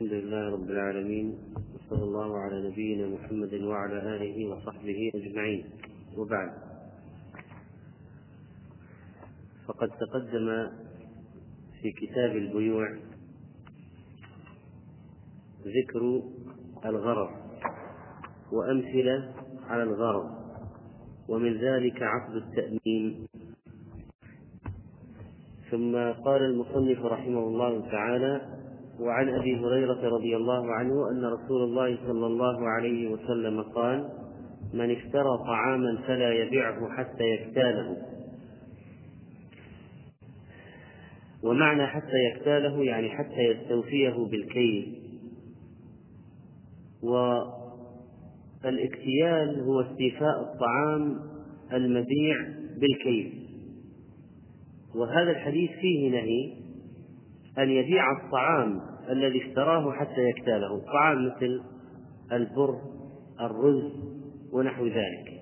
الحمد لله رب العالمين وصلى الله على نبينا محمد وعلى آله وصحبه أجمعين. وبعد. فقد تقدم في كتاب البيوع ذكر الغرض وأمثلة على الغرض ومن ذلك عقد التأمين. ثم قال المصنف رحمه الله تعالى وعن أبي هريرة رضي الله عنه أن رسول الله صلى الله عليه وسلم قال من اشترى طعاما فلا يبيعه حتى يكتاله. ومعنى حتى يكتاله يعني حتى يستوفيه بالكيل. والإكتيال هو استيفاء الطعام المبيع بالكيل. وهذا الحديث فيه نهي أن يبيع الطعام الذي اشتراه حتى يكتاله. طعام مثل البر الرز ونحو ذلك.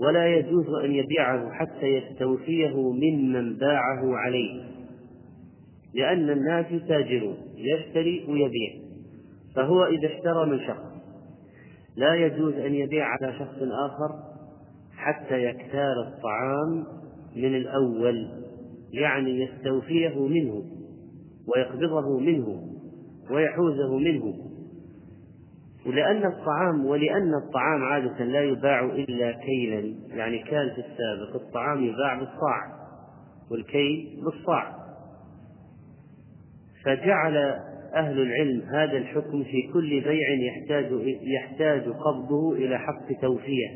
ولا يجوز أن يبيعه حتى يستوفيه ممن باعه عليه لأن الناس يتاجرون يشتري ويبيع. فهو إذا اشترى من شخص. لا يجوز أن يبيع على شخص آخر حتى يكتال الطعام من الأول. يعني يستوفيه منه ويقبضه منه ويحوزه منه. ولأن الطعام ولأن الطعام عادة لا يباع إلا كيلا يعني كان في السابق الطعام يباع بالصاع والكيل بالصاع. فجعل أهل العلم هذا الحكم في كل بيع يحتاج يحتاج قبضه إلى حق توفية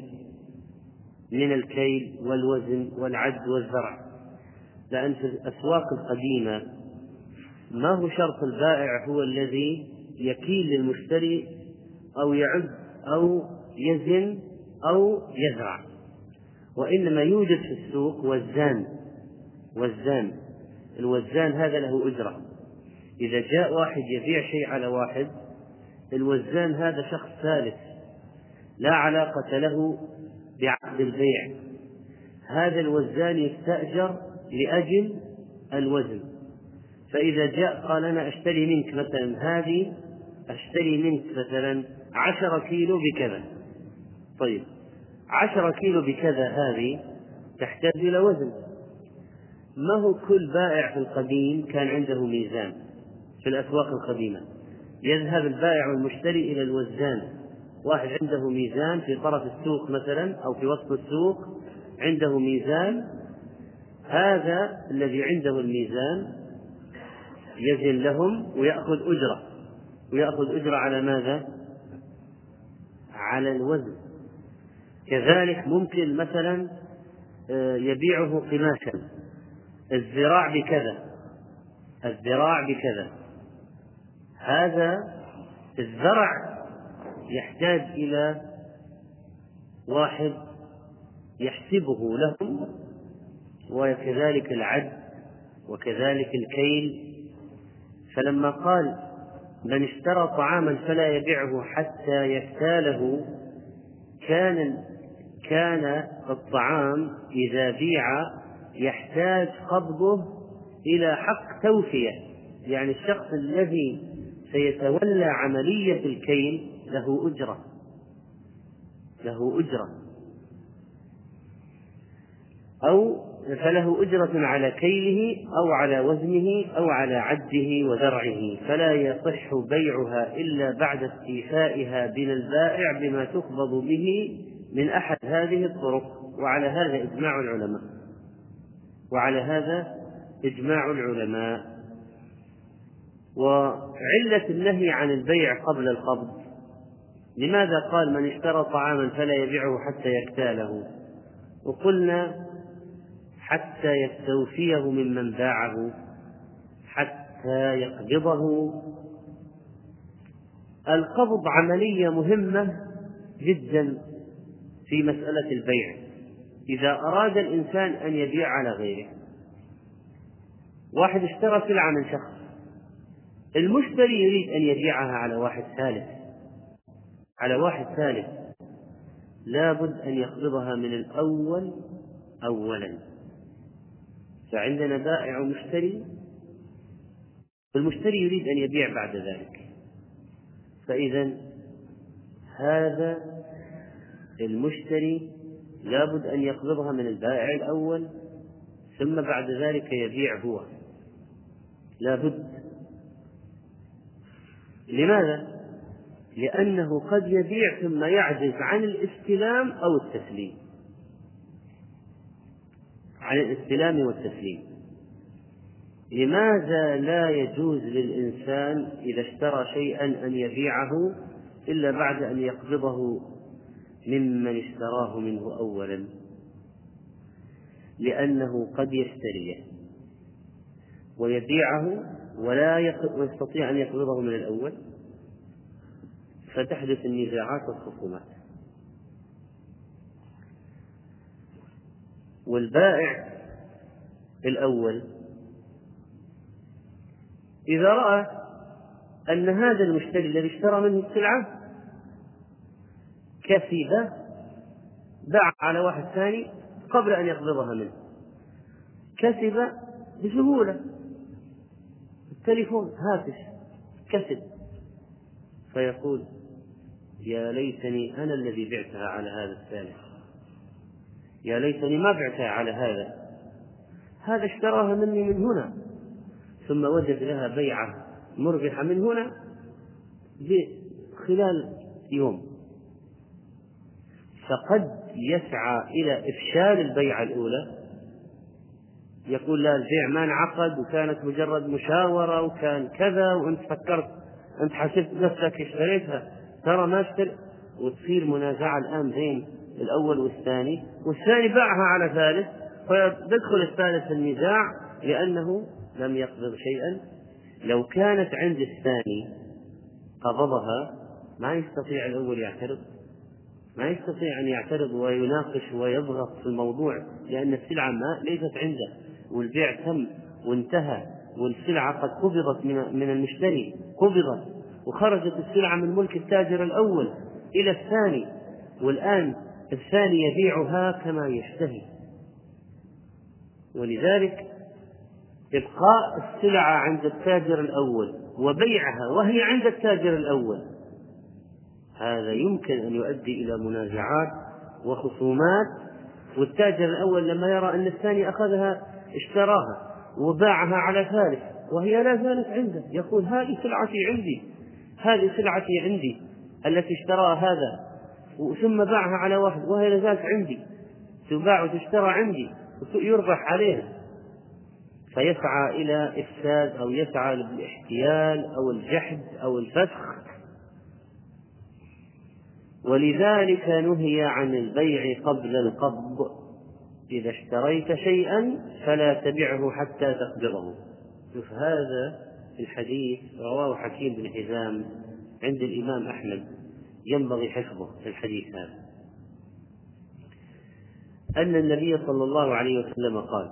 من الكيل والوزن والعد والزرع. لأن في الأسواق القديمة ما هو شرط البائع هو الذي يكيل للمشتري أو يعد أو يزن أو يزرع. وإنما يوجد في السوق وزان وزان. الوزان هذا له أجرة. إذا جاء واحد يبيع شيء على واحد الوزان هذا شخص ثالث. لا علاقة له بعقد البيع. هذا الوزان يستأجر لأجل الوزن. فإذا جاء قال أنا أشتري منك مثلا هذه أشتري منك مثلا عشرة كيلو بكذا. طيب عشرة كيلو بكذا هذه تحتاج إلى وزن. ما هو كل بائع في القديم كان عنده ميزان في الأسواق القديمة؟ يذهب البائع والمشتري إلى الوزان. واحد عنده ميزان في طرف السوق مثلا أو في وسط السوق عنده ميزان هذا الذي عنده الميزان يزن لهم ويأخذ أجرة. ويأخذ أجرة على ماذا؟ على الوزن. كذلك ممكن مثلا آه، يبيعه قماشا. الذراع بكذا. الذراع بكذا. هذا الزرع يحتاج إلى واحد يحسبه لهم وكذلك العد وكذلك الكيل. فلما قال من اشترى طعاما فلا يبيعه حتى يكتاله كان كان الطعام إذا بيع يحتاج قبضه إلى حق توفية. يعني الشخص الذي سيتولى عملية الكيل له أجرة. له أجرة. أو فله أجرة على كيله أو على وزنه أو على عده وذرعه فلا يصح بيعها إلا بعد استيفائها من البائع بما تقبض به من أحد هذه الطرق. وعلى هذا إجماع العلماء. وعلى هذا إجماع العلماء. وعلة النهي عن البيع قبل القبض. لماذا قال من اشترى طعاما فلا يبيعه حتى يكتاله؟ وقلنا حتى يستوفيه ممن باعه حتى يقبضه. القبض عملية مهمة جدا في مسألة البيع. إذا أراد الإنسان أن يبيع على غيره. واحد اشترى سلعة من شخص. المشتري يريد أن يبيعها على واحد ثالث. على واحد ثالث. لابد أن يقبضها من الأول أولا. فعندنا بائع ومشتري والمشتري يريد أن يبيع بعد ذلك. فإذا هذا المشتري لابد أن يقبضها من البائع الأول ثم بعد ذلك يبيع هو. لابد. لماذا؟ لأنه قد يبيع ثم يعجز عن الاستلام أو التسليم. عن الاستلام والتسليم. لماذا لا يجوز للإنسان إذا اشترى شيئا أن يبيعه إلا بعد أن يقبضه ممن اشتراه منه أولا؟ لأنه قد يشتريه ويبيعه ولا يستطيع أن يقبضه من الأول. فتحدث النزاعات والخصومات. والبائع الأول. إذا رأى أن هذا المشتري الذي اشترى منه السلعة كسب باع على واحد ثاني قبل أن يقبضها منه. كسب بسهولة. التليفون هاتف كسب. فيقول يا ليتني أنا الذي بعتها على هذا الثالث يا ليتني ما بعتها على هذا. هذا اشتراها مني من هنا. ثم وجد لها بيعة مربحة من هنا خلال يوم. فقد يسعى إلى إفشال البيعة الأولى. يقول لا البيع ما انعقد وكانت مجرد مشاورة وكان كذا وأنت فكرت أنت حسبت نفسك اشتريتها. ترى ما اشتري وتصير منازعة الآن بين الأول والثاني والثاني باعها على ثالث فيدخل الثالث في النزاع لأنه لم يقبض شيئا. لو كانت عند الثاني قبضها ما يستطيع الأول يعترض. ما يستطيع أن يعترض ويناقش ويضغط في الموضوع لأن السلعة ما ليست عنده. والبيع تم وانتهى والسلعة قد قبضت من المشتري قبضت. وخرجت السلعة من ملك التاجر الأول إلى الثاني. والآن الثاني يبيعها كما يشتهي ولذلك إبقاء السلعة عند التاجر الأول وبيعها وهي عند التاجر الأول. هذا يمكن أن يؤدي إلى منازعات وخصومات والتاجر الأول لما يرى أن الثاني أخذها اشتراها وباعها على ثالث وهي لا زالت عنده يقول هذه سلعتي عندي هذه سلعتي عندي التي اشتراها هذا. ثم باعها على واحد وهي لا زالت عندي. تباع وتشترى عندي ويربح عليها. فيسعى إلى إفساد أو يسعى للإحتيال أو الجحد أو الفسخ. ولذلك نهي عن البيع قبل القبض. إذا اشتريت شيئا فلا تبعه حتى تقبضه. شوف هذا الحديث رواه حكيم بن حزام عند الإمام أحمد. ينبغي حفظه في الحديث هذا. أن النبي صلى الله عليه وسلم قال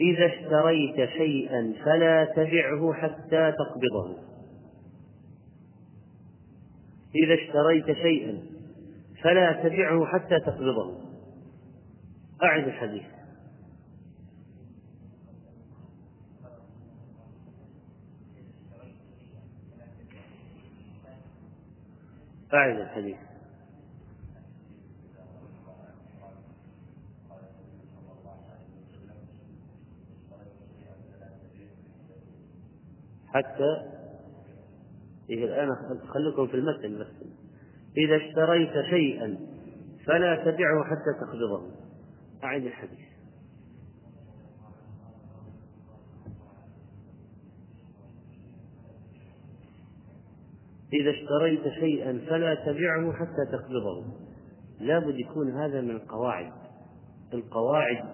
إذا اشتريت شيئا فلا تبعه حتى تقبضه. إذا اشتريت شيئا فلا تبعه حتى تقبضه. أعد الحديث. أعد الحديث. حتى إيه الآن خليكم في المتن بس. إذا اشتريت شيئا فلا تبعه حتى تقبضه. أعد الحديث. إذا اشتريت شيئا فلا تبعه حتى تقبضه لابد يكون هذا من القواعد. القواعد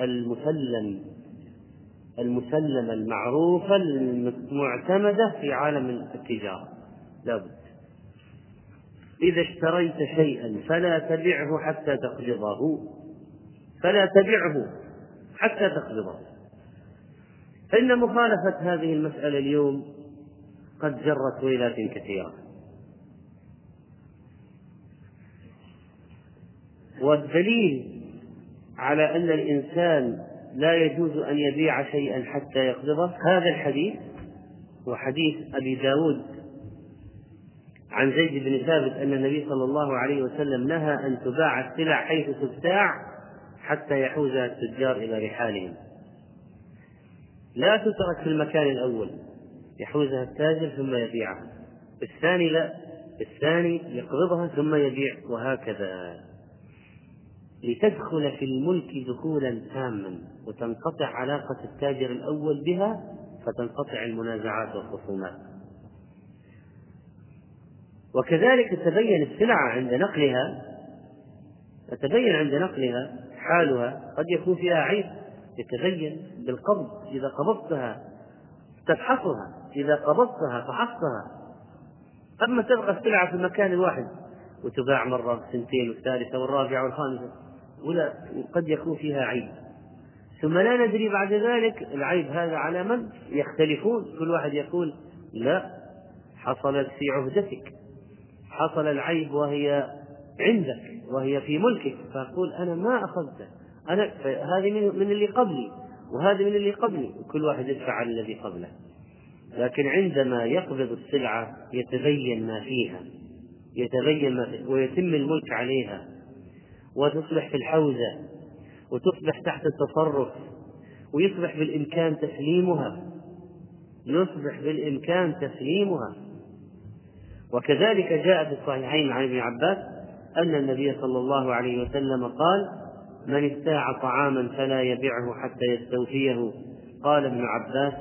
المسلم المسلمة المعروفة المعتمدة في عالم التجارة. لابد إذا اشتريت شيئا فلا تبعه حتى تقبضه فلا تبعه حتى تقبضه فإن مخالفة هذه المسألة اليوم قد جرت ويلات كثيرة. والدليل على أن الإنسان لا يجوز أن يبيع شيئا حتى يقبضه هذا الحديث وحديث أبي داود عن زيد بن ثابت أن النبي صلى الله عليه وسلم نهى أن تباع السلع حيث تبتاع حتى يحوزها التجار إلى رحالهم. لا تترك في المكان الأول. يحوزها التاجر ثم يبيعها. الثاني لا الثاني يقبضها ثم يبيع وهكذا. لتدخل في الملك دخولا تاما وتنقطع علاقة التاجر الأول بها فتنقطع المنازعات والخصومات. وكذلك تتبين السلعة عند نقلها تتبين عند نقلها حالها. قد يكون فيها عيب يتبين بالقبض. إذا قبضتها تفحصها إذا قبضتها فحصتها. أما تبقى السلعة في المكان الواحد وتباع مرة سنتين والثالثة والرابعة والخامسة ولا قد يكون فيها عيب. ثم لا ندري بعد ذلك العيب هذا على من يختلفون. كل واحد يقول لا حصلت في عهدتك. حصل العيب وهي عندك وهي في ملكك. فأقول أنا ما أخذته. أنا هذه من اللي قبلي وهذه من اللي قبلي. وكل واحد يدفع على الذي قبله. لكن عندما يقبض السلعة يتبين ما فيها يتبين ما فيها ويتم الملك عليها وتصبح في الحوزة وتصبح تحت التصرف ويصبح بالإمكان تسليمها يصبح بالإمكان تسليمها. وكذلك جاء في الصحيحين عن ابن عباس أن النبي صلى الله عليه وسلم قال من ابتاع طعاما فلا يبيعه حتى يستوفيه. قال ابن عباس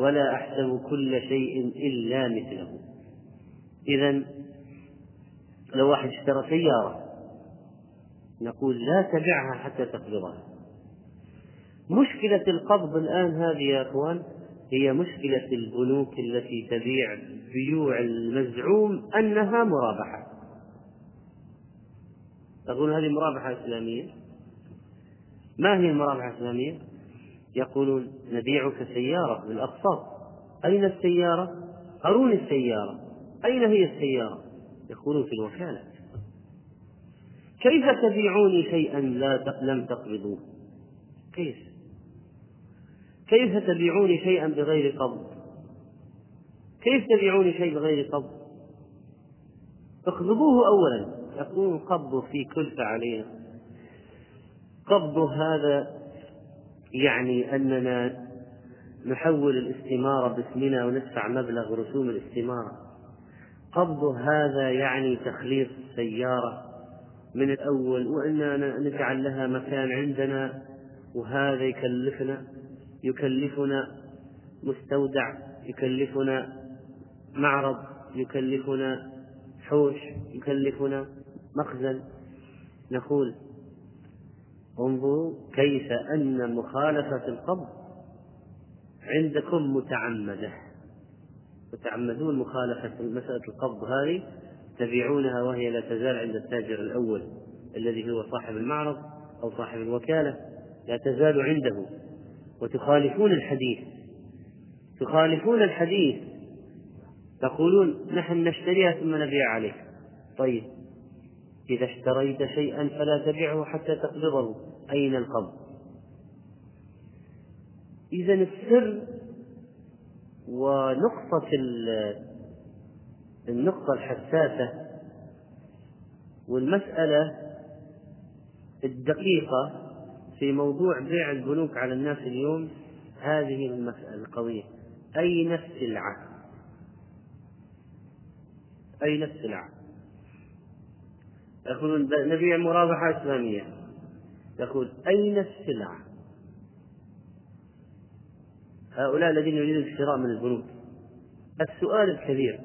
ولا أحسب كل شيء إلا مثله. إذا لو واحد اشترى سيارة نقول لا تبعها حتى تقبضها. مشكلة القبض الآن هذه يا أخوان هي مشكلة البنوك التي تبيع بيوع المزعوم أنها مرابحة. تقول هذه مرابحة إسلامية؟ ما هي المرابحة الإسلامية؟ يقولون نبيعك سيارة بالأقساط أين السيارة؟ أروني السيارة. أين هي السيارة؟ يقولون في الوكالة. كيف تبيعوني شيئا لا لم تقبضوه؟ كيف؟ كيف تبيعوني شيئا بغير قبض؟ كيف تبيعوني شيء بغير قبض؟ اقبضوه اولا. يكون قبضه في كلفه علينا قبضه هذا يعني أننا نحول الاستمارة باسمنا وندفع مبلغ رسوم الاستمارة. قبضه هذا يعني تخليص سيارة من الأول وأننا نجعل لها مكان عندنا وهذا يكلفنا يكلفنا مستودع يكلفنا معرض يكلفنا حوش يكلفنا مخزن. نقول انظروا كيف أن مخالفة القبض عندكم متعمدة. وتعمدون مخالفة مسألة القبض هذه تبيعونها وهي لا تزال عند التاجر الأول الذي هو صاحب المعرض أو صاحب الوكالة لا تزال عنده. وتخالفون الحديث. تخالفون الحديث. تقولون نحن نشتريها ثم نبيع عليك. طيب إذا اشتريت شيئا فلا تبيعه حتى تقبضه. أين القبض إذا السر ونقطة النقطة الحساسة والمسألة الدقيقة في موضوع بيع البنوك على الناس اليوم هذه المسألة القوية أين السلعة؟ أين السلعة؟ يقولون نبيع مرابحة إسلامية يقول أين السلعة؟ هؤلاء الذين يريدون الشراء من البنوك السؤال الكبير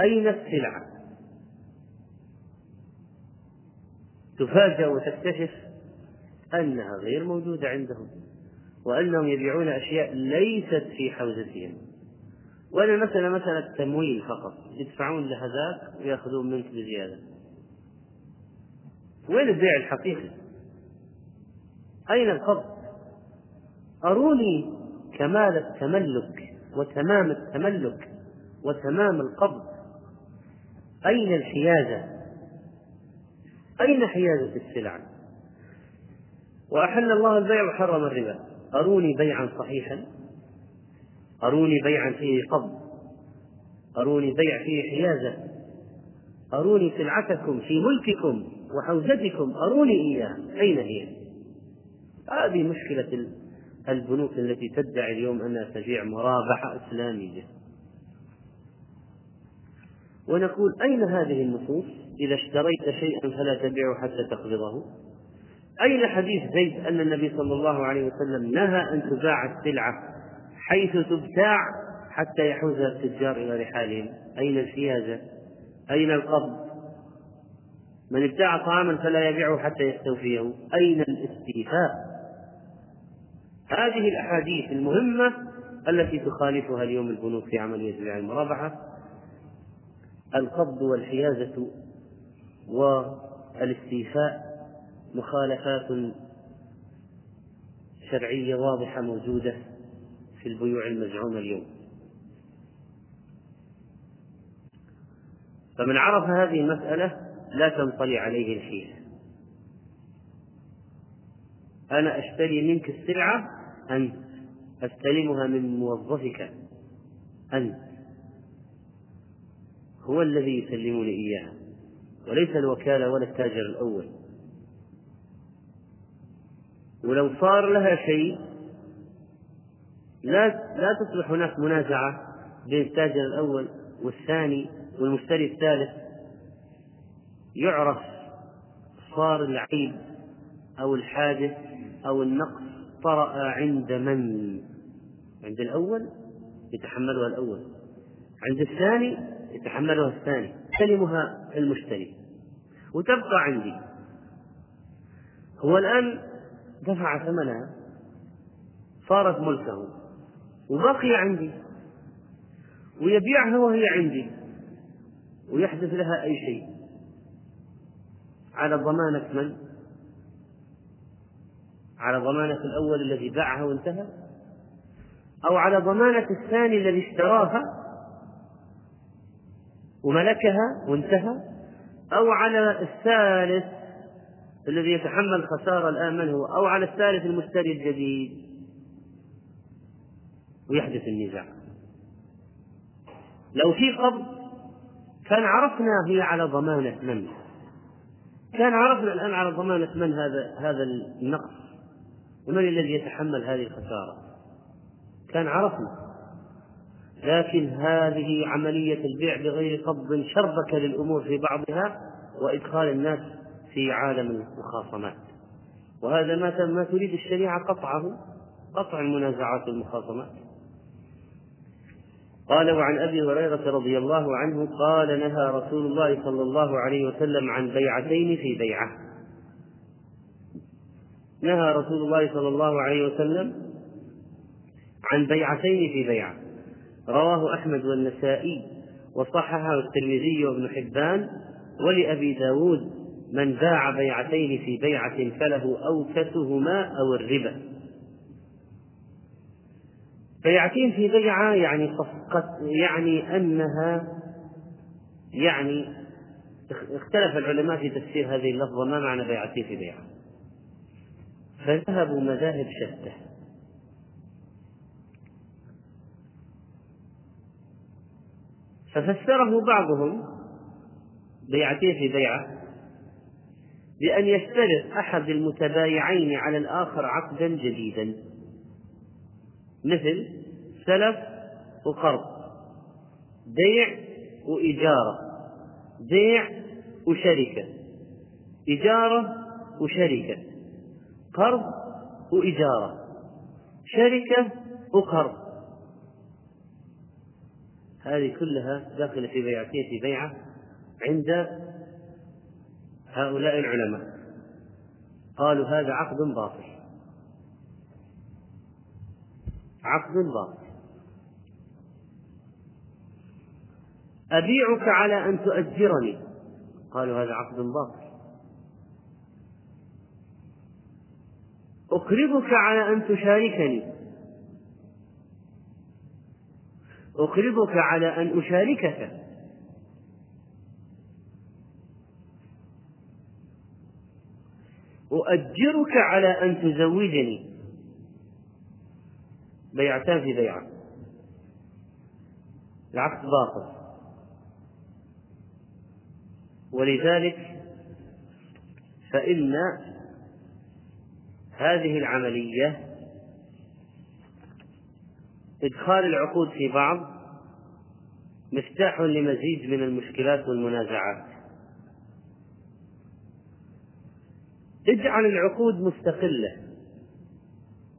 أين السلعة؟ تفاجأ وتكتشف أنها غير موجودة عندهم وأنهم يبيعون أشياء ليست في حوزتهم وأنا مثلا مثلا تمويل فقط يدفعون لها ذاك ويأخذون منك بزيادة وين البيع الحقيقي؟ أين القبض؟ أروني كمال التملك وتمام التملك وتمام القبض. أين الحيازة؟ أين حيازة السلع؟ وأحل الله البيع وحرم الربا. أروني بيعا صحيحا. أروني بيعا فيه قبض. أروني بيع فيه حيازة أروني سلعتكم في ملككم وحوزتكم. أروني إياها أين هي؟ هذه مشكلة البنوك التي تدعي اليوم أنها تبيع مرابحة إسلامية. ونقول أين هذه النصوص إذا اشتريت شيئا فلا تبيعه حتى تقبضه أين حديث زيد أن النبي صلى الله عليه وسلم نهى أن تباع السلعة حيث تبتاع حتى يحوزها التجار إلى رحالهم؟ أين الحيازة أين القبض؟ من ابتاع طعاما فلا يبيعه حتى يستوفيه. أين الاستيفاء؟ هذه الأحاديث المهمة التي تخالفها اليوم البنوك في عملية بيع المرابحة القبض والحيازة والاستيفاء مخالفات شرعية واضحة موجودة في البيوع المزعومة اليوم. فمن عرف هذه المسألة لا تنطلي عليه الحيلة. أنا أشتري منك السلعة أنت. أستلمها من موظفك أنت. هو الذي يسلمني إياها وليس الوكالة ولا التاجر الأول. ولو صار لها شيء لا لا تصبح هناك منازعة بين التاجر الأول والثاني والمشتري الثالث. يعرف صار العيب أو الحادث أو النقص طرأ عند من؟ عند الأول يتحملها الأول. عند الثاني يتحملها الثاني. يستلمها المشتري. وتبقى عندي. هو الآن دفع ثمنها صارت ملكه وبقي عندي. ويبيعها وهي عندي. ويحدث لها أي شيء. على ضمانة من؟ على ضمانة الأول الذي باعها وانتهى؟ أو على ضمانة الثاني الذي اشتراها وملكها وانتهى؟ أو على الثالث الذي يتحمل الخسارة الآن من هو؟ أو على الثالث المشتري الجديد ويحدث النزاع. لو في قبض كان عرفنا هي على ضمانة من. كان عرفنا الآن على ضمانة من هذا هذا النقص. ومن الذي يتحمل هذه الخسارة؟ كان عرفنا. لكن هذه عملية البيع بغير قبض شربك للأمور في بعضها وإدخال الناس في عالم المخاصمات. وهذا ما ما تريد الشريعة قطعه قطع المنازعات والمخاصمات. قال وعن أبي هريرة رضي الله عنه قال نهى رسول الله صلى الله عليه وسلم عن بيعتين في بيعة. نهى رسول الله صلى الله عليه وسلم عن بيعتين في بيعة. رواه أحمد والنسائي وصححه الترمذي وابن حبان ولأبي داود من باع بيعتين في بيعة فله أوكسهما أو الربا. فيعتين في بيعة يعني صفقة يعني أنها يعني اختلف العلماء في تفسير هذه اللفظة ما معنى بيعتين في بيعة؟ فذهبوا مذاهب شتى. ففسره بعضهم بيعتين في بيعة بأن يشترط أحد المتبايعين على الآخر عقدا جديدا. مثل سلف وقرض. بيع وإجارة بيع وشركة. إجارة وشركة. قرض وإجارة شركة وقرض. هذه كلها داخلة في بيعتين في بيعة عند هؤلاء العلماء. قالوا هذا عقد باطل. عقد باطل. أبيعك على أن تؤجرني. قالوا هذا عقد باطل. أقرضك على أن تشاركني. أقرضك على أن أشاركك. أؤجرك على أن تزوجني. بيعتان في بيعة. العقد باطل. ولذلك فإن هذه العملية إدخال العقود في بعض مفتاح لمزيد من المشكلات والمنازعات. اجعل العقود مستقلة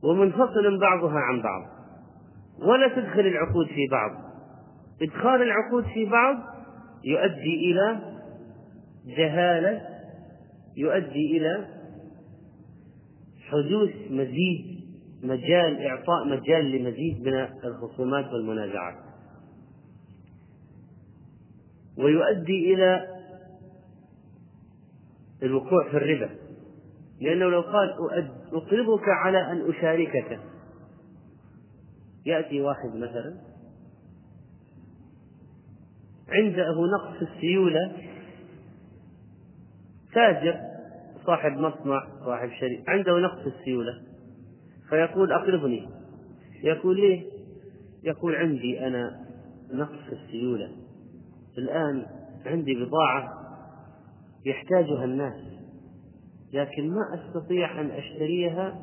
ومنفصل بعضها عن بعض ولا تدخل العقود في بعض. إدخال العقود في بعض يؤدي إلى جهالة يؤدي إلى حدوث مزيد مجال إعطاء مجال لمزيد من الخصومات والمنازعات. ويؤدي إلى الوقوع في الربا. لأنه لو قال أقرضك على أن أشاركك. يأتي واحد مثلا. عنده نقص السيولة. تاجر. صاحب مصنع صاحب شركة عنده نقص السيولة. فيقول أقرضني يقول ليه؟ يقول عندي أنا نقص السيولة. الآن عندي بضاعة يحتاجها الناس لكن ما أستطيع أن أشتريها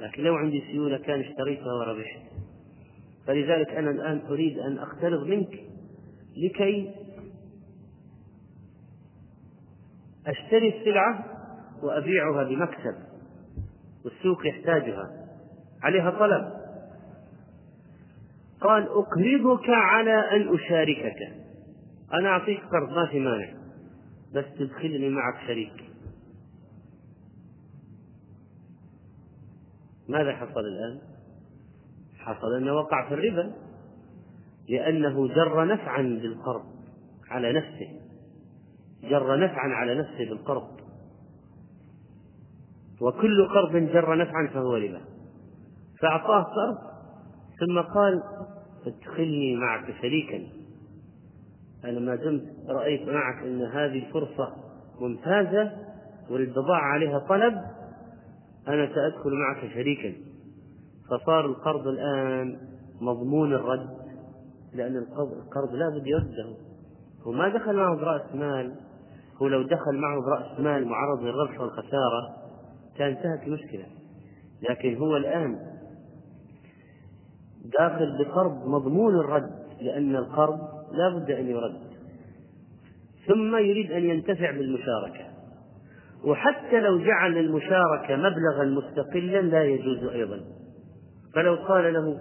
لكن لو عندي سيولة كان اشتريتها وربحت. فلذلك أنا الآن أريد أن أقترض منك لكي أشتري السلعة وأبيعها بمكسب والسوق يحتاجها. عليها طلب. قال أقرضك على أن أشاركك. أنا أعطيك قرض ما في مانع. بس تدخلني معك شريك. ماذا حصل الآن؟ حصل أنه وقع في الربا لأنه جر نفعا بالقرض على نفسه. جر نفعا على نفسه بالقرض. وكل قرض جر نفعا فهو ربا. فأعطاه قرض ثم قال أدخلني معك شريكا. أنا ما دمت رأيت معك أن هذه فرصة ممتازة والبضاعة عليها طلب أنا سأدخل معك شريكا. فصار القرض الآن مضمون الرد لأن القرض لا بد يرده. هو ما دخل معه برأس مال هو لو دخل معه برأس مال معرض للربح والخسارة كان انتهت المشكلة. لكن هو الآن داخل بقرض مضمون الرد لأن القرض لا بد أن يرد. ثم يريد أن ينتفع بالمشاركة. وحتى لو جعل المشاركة مبلغا مستقلا لا يجوز أيضا. فلو قال له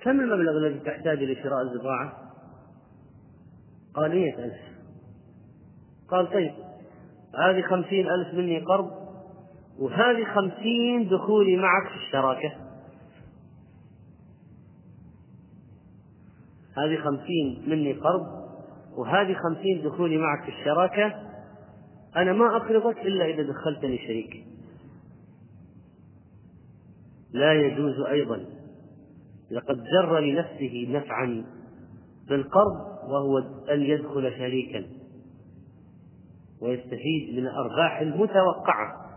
كم المبلغ الذي تحتاج لشراء البضاعة؟ قال مئة ألف. قال طيب هذه خمسين ألف مني قرض وهذه خمسين دخولي معك في الشراكة. هذه خمسين مني قرض وهذه خمسين دخولي معك في الشراكة. أنا ما أقرضك إلا إذا دخلتني شريك لا يجوز أيضا. لقد جر لنفسه نفعا بالقرض وهو أن يدخل شريكا. ويستفيد من الأرباح المتوقعة.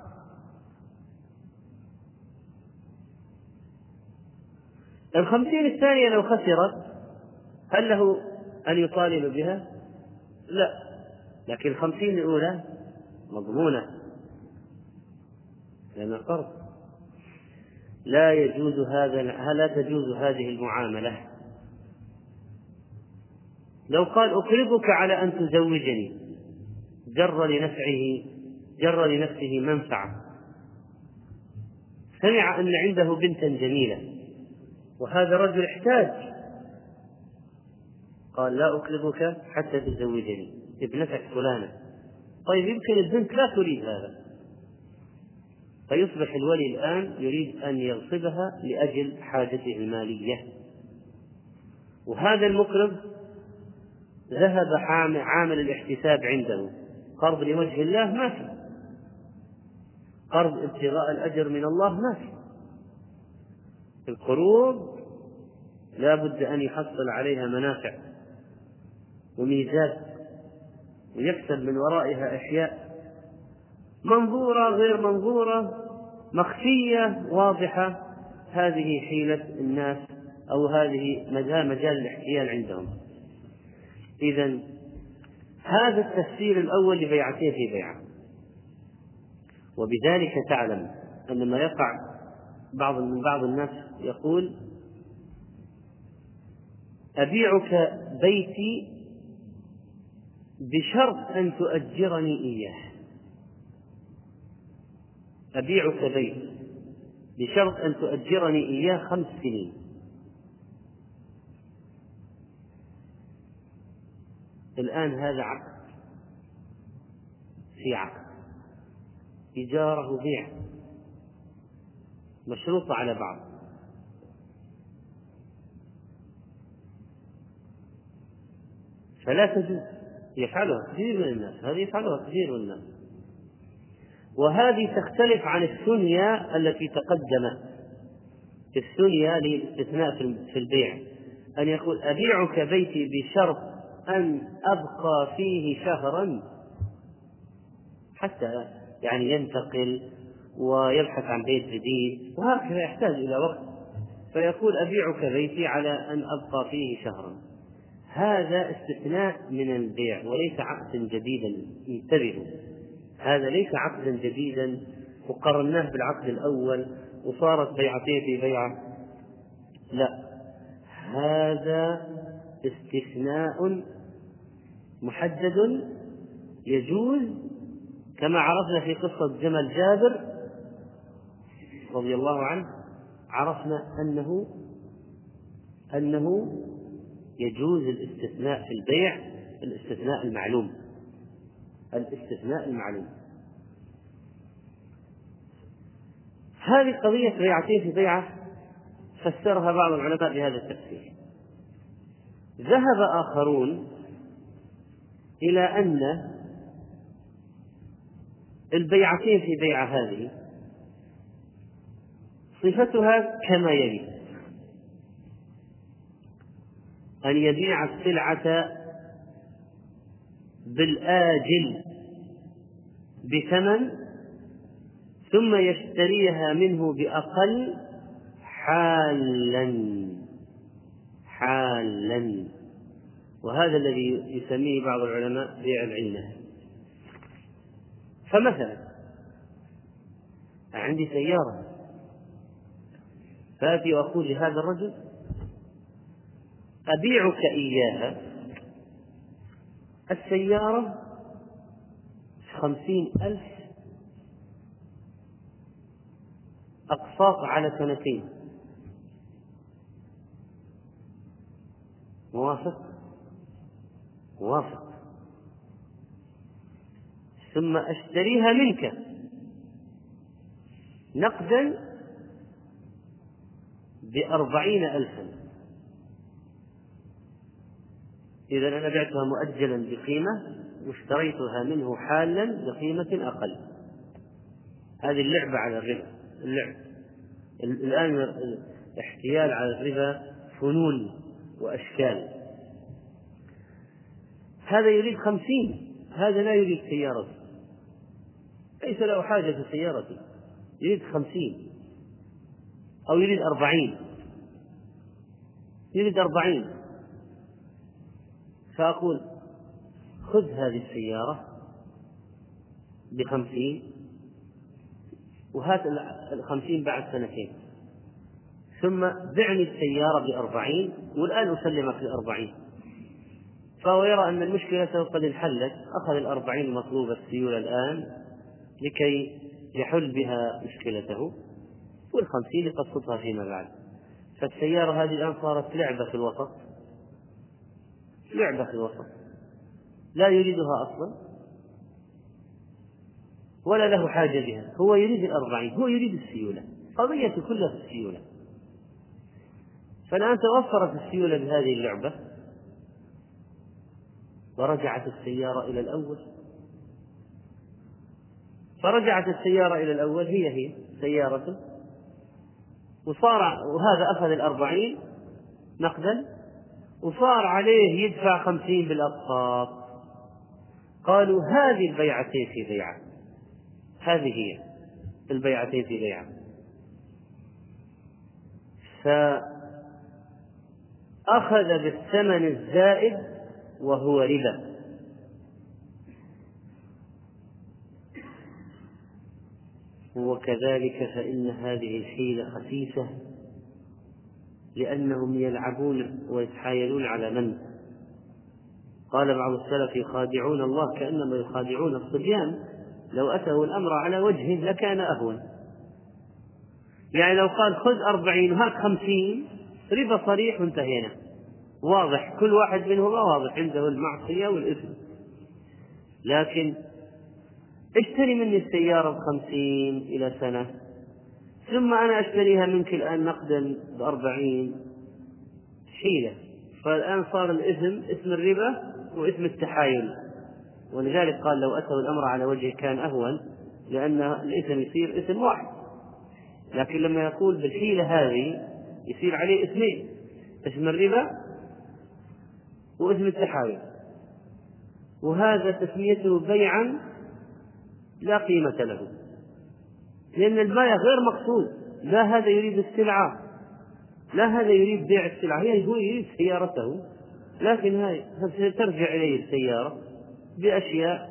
الخمسين الثانية لو خسرت هل له أن يطالب بها؟ لا. لكن الخمسين الأولى مضمونة. لأنها قرض لا يجوز هذا لا تجوز هذه المعاملة؟ لو قال أقرضك على أن تزوجني. جر لنفعه جر لنفسه منفعة. سمع أن عنده بنتا جميلة وهذا رجل احتاج. قال لا أقرضك حتى تزوجني ابنتك فلانة. طيب يمكن البنت لا تريد هذا. فيصبح الولي الآن يريد أن يغصبها لأجل حاجته المالية. وهذا المقرض ذهب عامل الاحتساب عنده. قرض لوجه الله ما في. قرض ابتغاء الأجر من الله ما في. القروض لا بد أن يحصل عليها منافع وميزات ويكسب من ورائها أشياء منظورة غير منظورة مخفية واضحة. هذه حيلة الناس أو هذه مجال الاحتيال عندهم. إذا هذا التفسير الأول لبيعتين في بيعة. وبذلك تعلم أن ما يقع بعض من بعض الناس يقول أبيعك بيتي بشرط أن تؤجرني إياه. أبيعك بيت بشرط أن تؤجرني إياه خمس سنين. الآن هذا عقد. في عقد. إيجاره بيع. مشروط على بعض. فلا تجوز. يفعلها كثير من الناس. هذه يفعلها كثير من الناس. وهذه تختلف عن الثنيا التي تقدمت. الثنيا للاستثناء في البيع. أن يقول أبيعك بيتي بشرط أن أبقى فيه شهرا حتى يعني ينتقل ويبحث عن بيت جديد وهكذا يحتاج إلى وقت. فيقول أبيعك بيتي على أن أبقى فيه شهرا. هذا استثناء من البيع وليس عقدا جديدا. انتبهوا هذا ليس عقدا جديدا. وقرناه بالعقد الأول وصارت بيعتين في بيعة. لا هذا استثناء محدد يجوز كما عرفنا في قصة جمل جابر رضي الله عنه عرفنا أنه أنه يجوز الاستثناء في البيع الاستثناء المعلوم. الاستثناء المعلوم. هذه قضية بيعتين في بيعة فسرها بعض العلماء بهذا التفسير. ذهب آخرون إلى أن البيعتين في بيعة هذه صفتها كما يلي. أن يبيع السلعة بالآجل بثمن ثم يشتريها منه بأقل حالا. حالا. وهذا الذي يسميه بعض العلماء بيع العلة. فمثلا عندي سيارة. فآتي وأقول لهذا الرجل أبيعك إياها. السيارة خمسين ألف أقساط على سنتين. موافق؟ موافق. ثم أشتريها منك. نقدا بأربعين ألفا. إذا أنا بعتها مؤجلا بقيمة واشتريتها منه حالا بقيمة أقل. هذه اللعبة على الربا. اللعب. الآن الاحتيال على الربا فنون. وأشكال. هذا يريد خمسين هذا لا يريد سيارتي ليس له حاجة في سيارتي يريد خمسين. أو يريد أربعين. يريد أربعين. فأقول خذ هذه السيارة بخمسين وهات الخمسين بعد سنتين. ثم بعني السيارة بأربعين والآن أسلمك الأربعين فهو يرى أن المشكلة قد انحلت أخذ الأربعين المطلوبة السيولة الآن لكي يحل بها مشكلته والخمسين يقسطها فيما بعد. فالسيارة هذه الآن صارت لعبة في الوسط. لعبة في الوسط. لا يريدها أصلا ولا له حاجة بها. هو يريد الأربعين هو يريد السيولة. قضية كلها في السيولة. فالآن توفرت السيولة بهذه اللعبة. ورجعت السيارة إلى الأول. فرجعت السيارة إلى الأول. هي هي سيارة. وصار وهذا أخذ الأربعين نقدا. وصار عليه يدفع خمسين بالأقساط قالوا هذه البيعتين في بيعة هذه هي البيعتين في بيعة فأخذ بالثمن الزائد وهو ربا. وكذلك فإن هذه الحيلة خسيسة لأنهم يلعبون ويتحايلون على من؟ قال بعض السلف يخادعون الله كأنما يخادعون الصبيان. لو أتوا الأمر على وجهه لكان أهون. يعني لو قال خذ أربعين وهات خمسين ربا صريح وانتهينا. واضح كل واحد منهما واضح عنده المعصية والإثم. لكن اشتري مني السيارة بخمسين إلى سنة ثم أنا أشتريها منك الآن نقدا بأربعين. حيلة. فالآن صار الإثم اسم الربا واسم التحايل. ولذلك قال لو أتوا الأمر على وجهه كان أهون لأن الإثم يصير اسم واحد. لكن لما يقول بالحيلة هذه يصير عليه اسمين اسم الربا واسم التحايل وهذا تسميته بيعا لا قيمة له. لأن البائع غير مقصود. لا هذا يريد السلعة لا هذا يريد بيع السلعة هي هو يريد سيارته. لكن هاي سترجع إليه السيارة بأشياء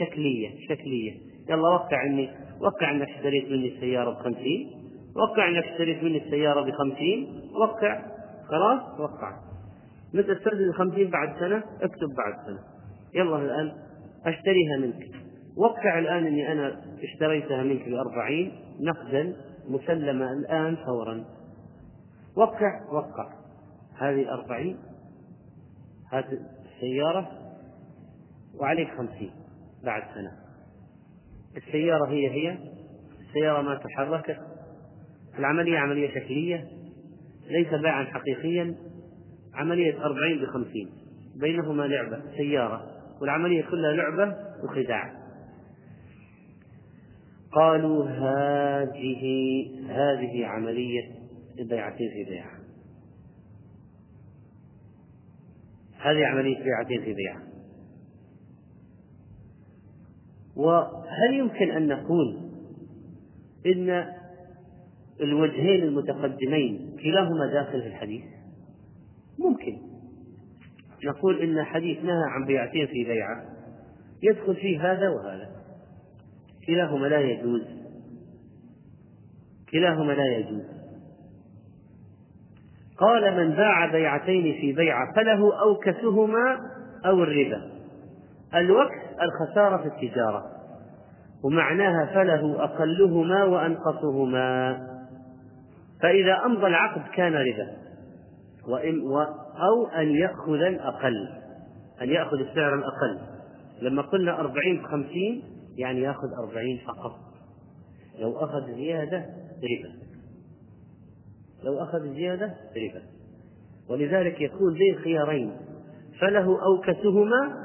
شكلية شكلية. يلا وقع إني وقع إنك اشتريت مني السيارة بخمسين وقع إنك اشتريت مني السيارة بخمسين وقع. خلاص وقع. متى تستردد الخمسين بعد سنة؟ اكتب بعد سنة. يلا الآن أشتريها منك. وقع الآن أني أنا اشتريتها منك بأربعين نقدا مسلمة الآن فورا. وقع وقع. هذه الأربعين هات السيارة. وعليك خمسين بعد سنة. السيارة هي هي. السيارة ما تحركت. العملية عملية شكلية. ليس باعا حقيقيا. عملية أربعين بخمسين بينهما لعبة سيارة والعملية كلها لعبة وخداع. قالوا هذه هذه عملية بيعتين في بيعة هذه عملية بيعتين في بيعة وهل يمكن أن نقول إن الوجهين المتقدمين كلاهما داخل في الحديث؟ ممكن. نقول إن حديث نهى عن بيعتين في بيعة يدخل فيه هذا وهذا. كلاهما لا يجوز. كلاهما لا يجوز. قال من باع بيعتين في بيعة فله أوكسهما أو الربا. الوكس الخسارة في التجارة. ومعناها فله أقلهما وأنقصهما. فإذا أمضى العقد كان ربا. أو أن يأخذ الأقل أن يأخذ السعر الأقل. لما قلنا أربعين بخمسين يعني يأخذ أربعين فقط. لو أخذ زيادة ربا. لو أخذ زيادة ربا. ولذلك يكون ذي الخيارين فله أوكسهما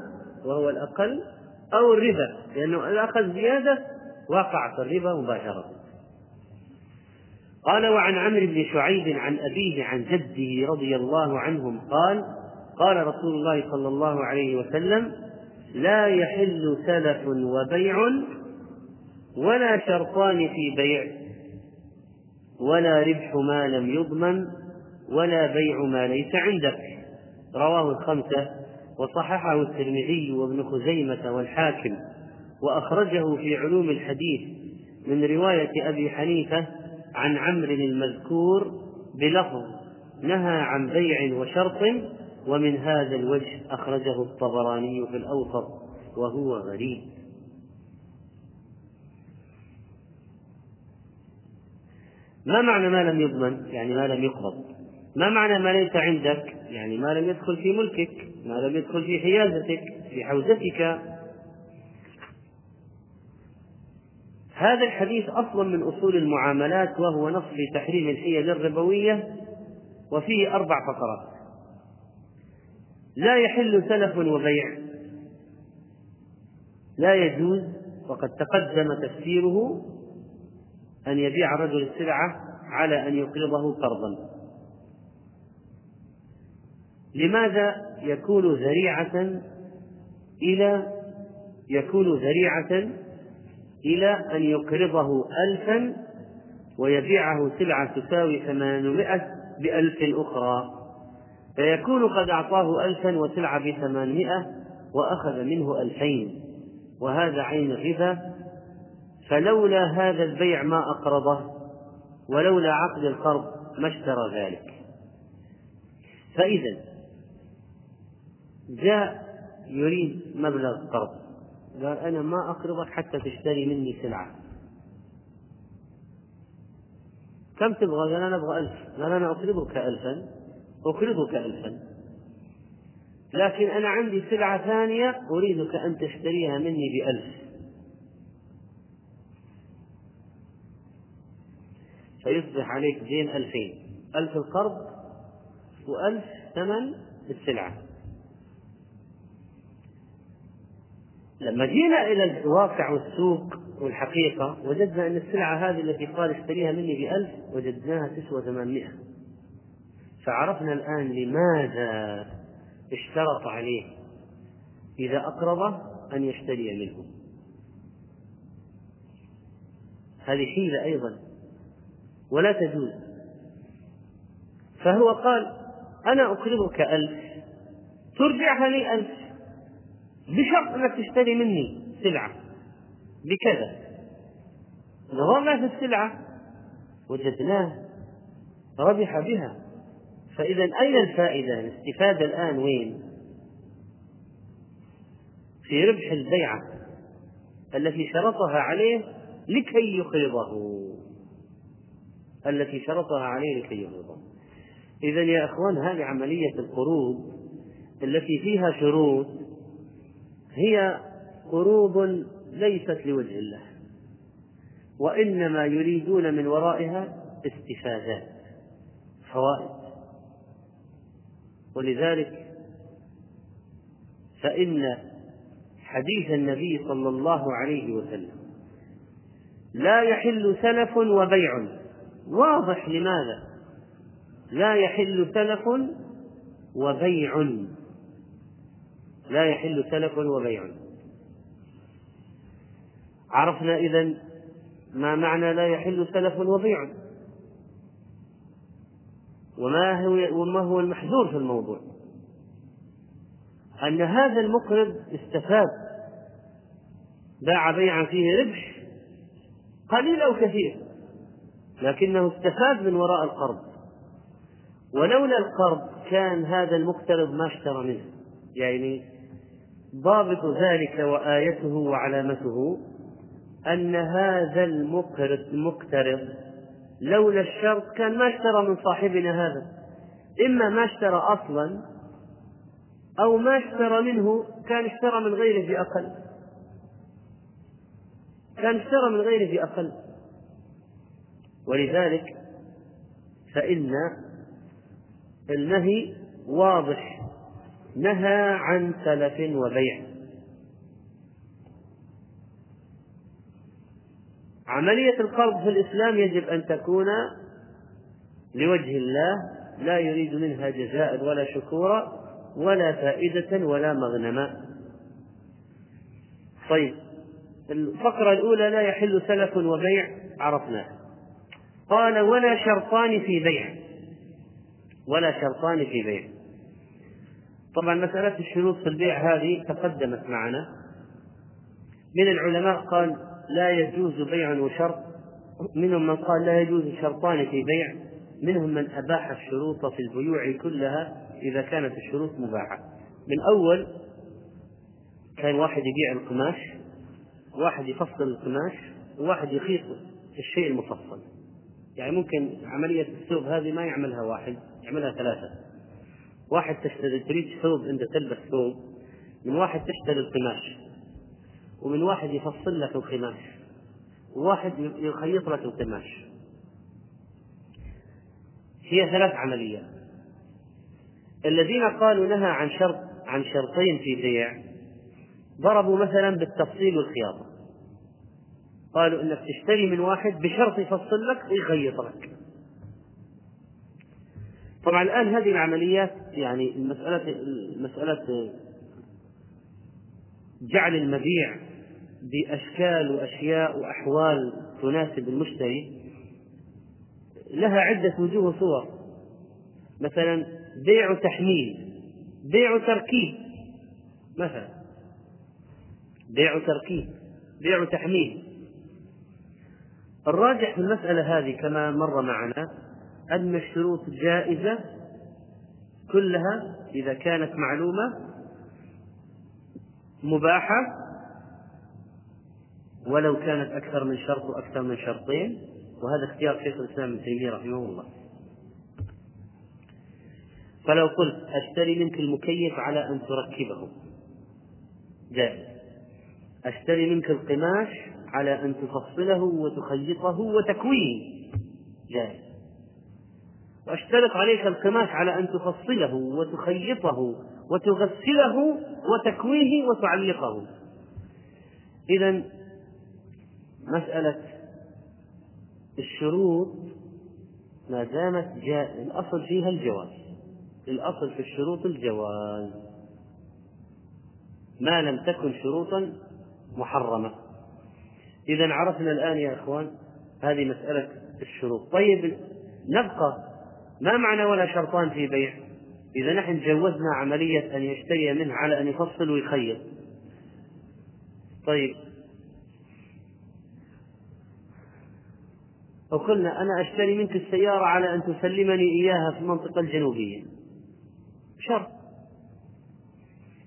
وهو الأقل أو الربا. لأنه إذا أخذ زيادة وقع في الربا مباشرة. قال وعن عمرو بن شعيب عن أبيه عن جده رضي الله عنهم قال قال رسول الله صلى الله عليه وسلم لا يحل سلف وبيع ولا شرطان في بيع ولا ربح ما لم يضمن ولا بيع ما ليس عندك رواه الخمسة وصححه الترمذي وابن خزيمة والحاكم وأخرجه في علوم الحديث من رواية أبي حنيفة عن عمرو المذكور بلفظ نهى عن بيع وشرط ومن هذا الوجه أخرجه الطبراني في الأوسط وهو غريب. ما معنى ما لم يضمن؟ يعني ما لم يقبض. ما معنى ما ليس عندك؟ يعني ما لم يدخل في ملكك ما لم يدخل في حيازتك في حوزتك. هذا الحديث أصلا من أصول المعاملات وهو نص في تحريم الحيل الربوية وفيه أربع فقرات. لا يحل سلف وبيع. لا يجوز وقد تقدم تفسيره أن يبيع الرجل السلعة على أن يقرضه قرضا. لماذا يكون ذريعة؟ إلى يكون ذريعة إلى أن يقرضه ألفا ويبيعه سلعة تساوي ثمانمائة بألف أخرى. فيكون قد أعطاه ألفا وسلعة بثمانمائة وأخذ منه ألفين. وهذا عين الربا. فلولا هذا البيع ما أقرضه ولولا عقد القرض ما اشترى ذلك. فإذا جاء يريد مبلغ قرض. قال أنا ما أقرضك حتى تشتري مني سلعة. كم تبغى؟ قال أنا أبغى ألف. قال أنا أقرضك ألفا. أقرضك ألفا. لكن أنا عندي سلعة ثانية أريدك أن تشتريها مني بألف. فيصبح عليك دين ألفين. ألف القرض وألف ثمن السلعة. لما جينا إلى الواقع والسوق والحقيقة وجدنا أن السلعة هذه التي قال اشتريها مني بألف وجدناها تسوى ثمانمائة. فعرفنا الآن لماذا اشترط عليه إذا أقرضه أن يشتري منه. هذه حيلة أيضا ولا تجوز. فهو قال أنا أقرضك ألف ترجعها لي ألف. بشرط أنك تشتري مني سلعة. بكذا. نظرنا في السلعة وجدناه ربح بها. فإذا أين الفائدة؟ الاستفادة الآن وين؟ في ربح البيعة التي شرطها عليه لكي يقرضه التي شرطها عليه لكي يقرضه إذا يا إخوان هذه عملية القروض التي فيها شروط هي قروض ليست لوجه الله وإنما يريدون من ورائها استفادات فوائد. ولذلك فإن حديث النبي صلى الله عليه وسلم لا يحل سلف وبيع واضح لماذا؟ لا يحل سلف وبيع. لا يحل سلف وبيع. عرفنا إذا ما معنى لا يحل سلف وبيع. وما هو وما هو المحذور في الموضوع. أن هذا المقرض استفاد. باع بيعا فيه ربح قليل أو كثير. لكنه استفاد من وراء القرض. ولولا القرض كان هذا المقترض ما اشترى منه. يعني ضابط ذلك وآيته وعلامته أن هذا المقترض لولا الشرط كان ما اشترى من صاحبنا هذا. إما ما اشترى أصلا أو ما اشترى منه كان اشترى من غيره بأقل. كان اشترى من غيره بأقل. ولذلك فإن النهي واضح نهى عن سلف وبيع. عملية القرض في الإسلام يجب أن تكون لوجه الله لا يريد منها جزاء ولا شكورا ولا فائدة ولا مغنما. طيب الفقرة الأولى لا يحل سلف وبيع عرفناها قال ولا شرطان في بيع. ولا شرطان في بيع. طبعا مسألة الشروط في البيع هذه تقدمت معنا. من العلماء قال لا يجوز بيع وشرط. منهم من قال لا يجوز شرطان في بيع. منهم من أباح الشروط في البيوع كلها إذا كانت الشروط مباحة. من أول كان واحد يبيع القماش واحد يفصل القماش وواحد يخيط الشيء المفصل. يعني ممكن عملية الثوب هذه ما يعملها واحد يعملها ثلاثة. واحد تشتري تريد ثوب أنت تلبس ثوب من واحد تشتري القماش ومن واحد يفصل لك القماش وواحد يخيط لك القماش. هي ثلاث عمليات. الذين قالوا نهى عن شرط عن شرطين في بيع ضربوا مثلا بالتفصيل والخياطة. قالوا إنك تشتري من واحد بشرط يفصل لك ويخيط لك. طبعا الآن هذه العمليات يعني المسألة مسألة جعل المبيع بأشكال وأشياء وأحوال تناسب المشتري لها عدة وجوه وصور. مثلا بيع تحميل بيع تركيب مثلا. بيع تركيب بيع تحميل الراجح في المسألة هذه كما مر معنا أن الشروط جائزة كلها إذا كانت معلومة مباحة ولو كانت أكثر من شرط وأكثر من شرطين. وهذا اختيار شيخ الإسلام ابن تيمية رحمه الله. فلو قلت أشتري منك المكيف على أن تركبه. جائز. أشتري منك القماش على أن تفصله وتخيطه وتكويه. جائز. واشترط عليك القماش على أن تفصله وتخيطه وتغسله وتكويه وتعلقه. إذا مسألة الشروط ما دامت جاء الأصل فيها الجواز. الأصل في الشروط الجواز. ما لم تكن شروطا محرمة. إذا عرفنا الآن يا إخوان هذه مسألة الشروط. طيب نبقى ما معنى ولا شرطان في بيع؟ إذا نحن جوزنا عملية أن يشتري منه على أن يفصل ويخيط طيب. وقلنا أنا أشتري منك السيارة على أن تسلمني إياها في المنطقة الجنوبية. شرط.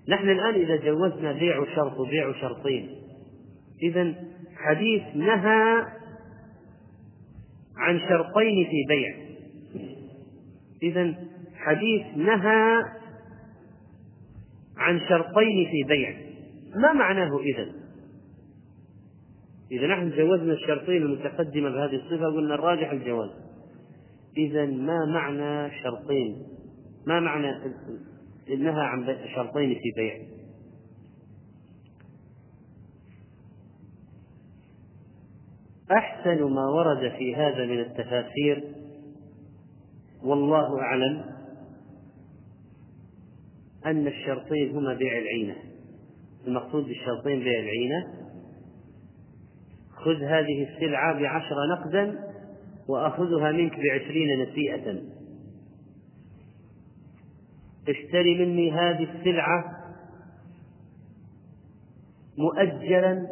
نحن الآن إذا جوزنا بيع شرط وبيع شرطين إذا حديث نهى عن شرطين في بيع. إذا حديث نهى عن شرطين في بيع. ما معناه إذا إذا نحن جوزنا الشرطين المتقدمة بهذه الصفة قلنا الراجح الجواز. إذا ما معنى شرطين؟ ما معنى نهى عن شرطين في بيع؟ أحسن ما ورد في هذا من التفاسير والله أعلم أن الشرطين هما بيع العينة. المقصود بالشرطين بيع العينة. خذ هذه السلعة بعشر نقدا وأخذها منك بعشرين نسيئة. اشتري مني هذه السلعة مؤجلا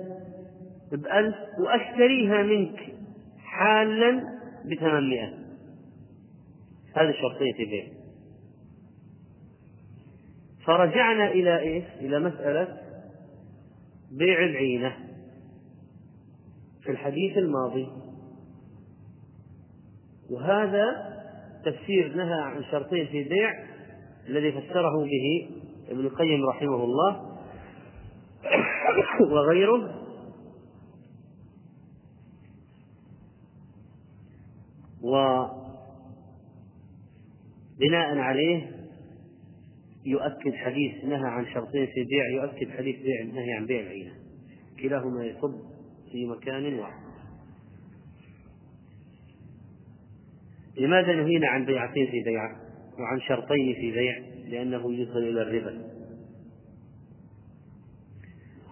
بألف وأشتريها منك حالا بثمانمائة. هذه شرطية بيع فرجعنا إلى إيش؟ إلى مسألة بيع العينة في الحديث الماضي. وهذا تفسير نهى عن شرطين في بيع الذي فسره به ابن القيم رحمه الله وغيره. وبناء عليه يؤكد حديث نهى عن شرطين في بيع يؤكد حديث بيع النهي عن بيع العينة. كلاهما يصب في مكان واحد. لماذا نهينا عن بيعتين في بيعة وعن شرطين في بيع لأنه يوصل إلى الربا.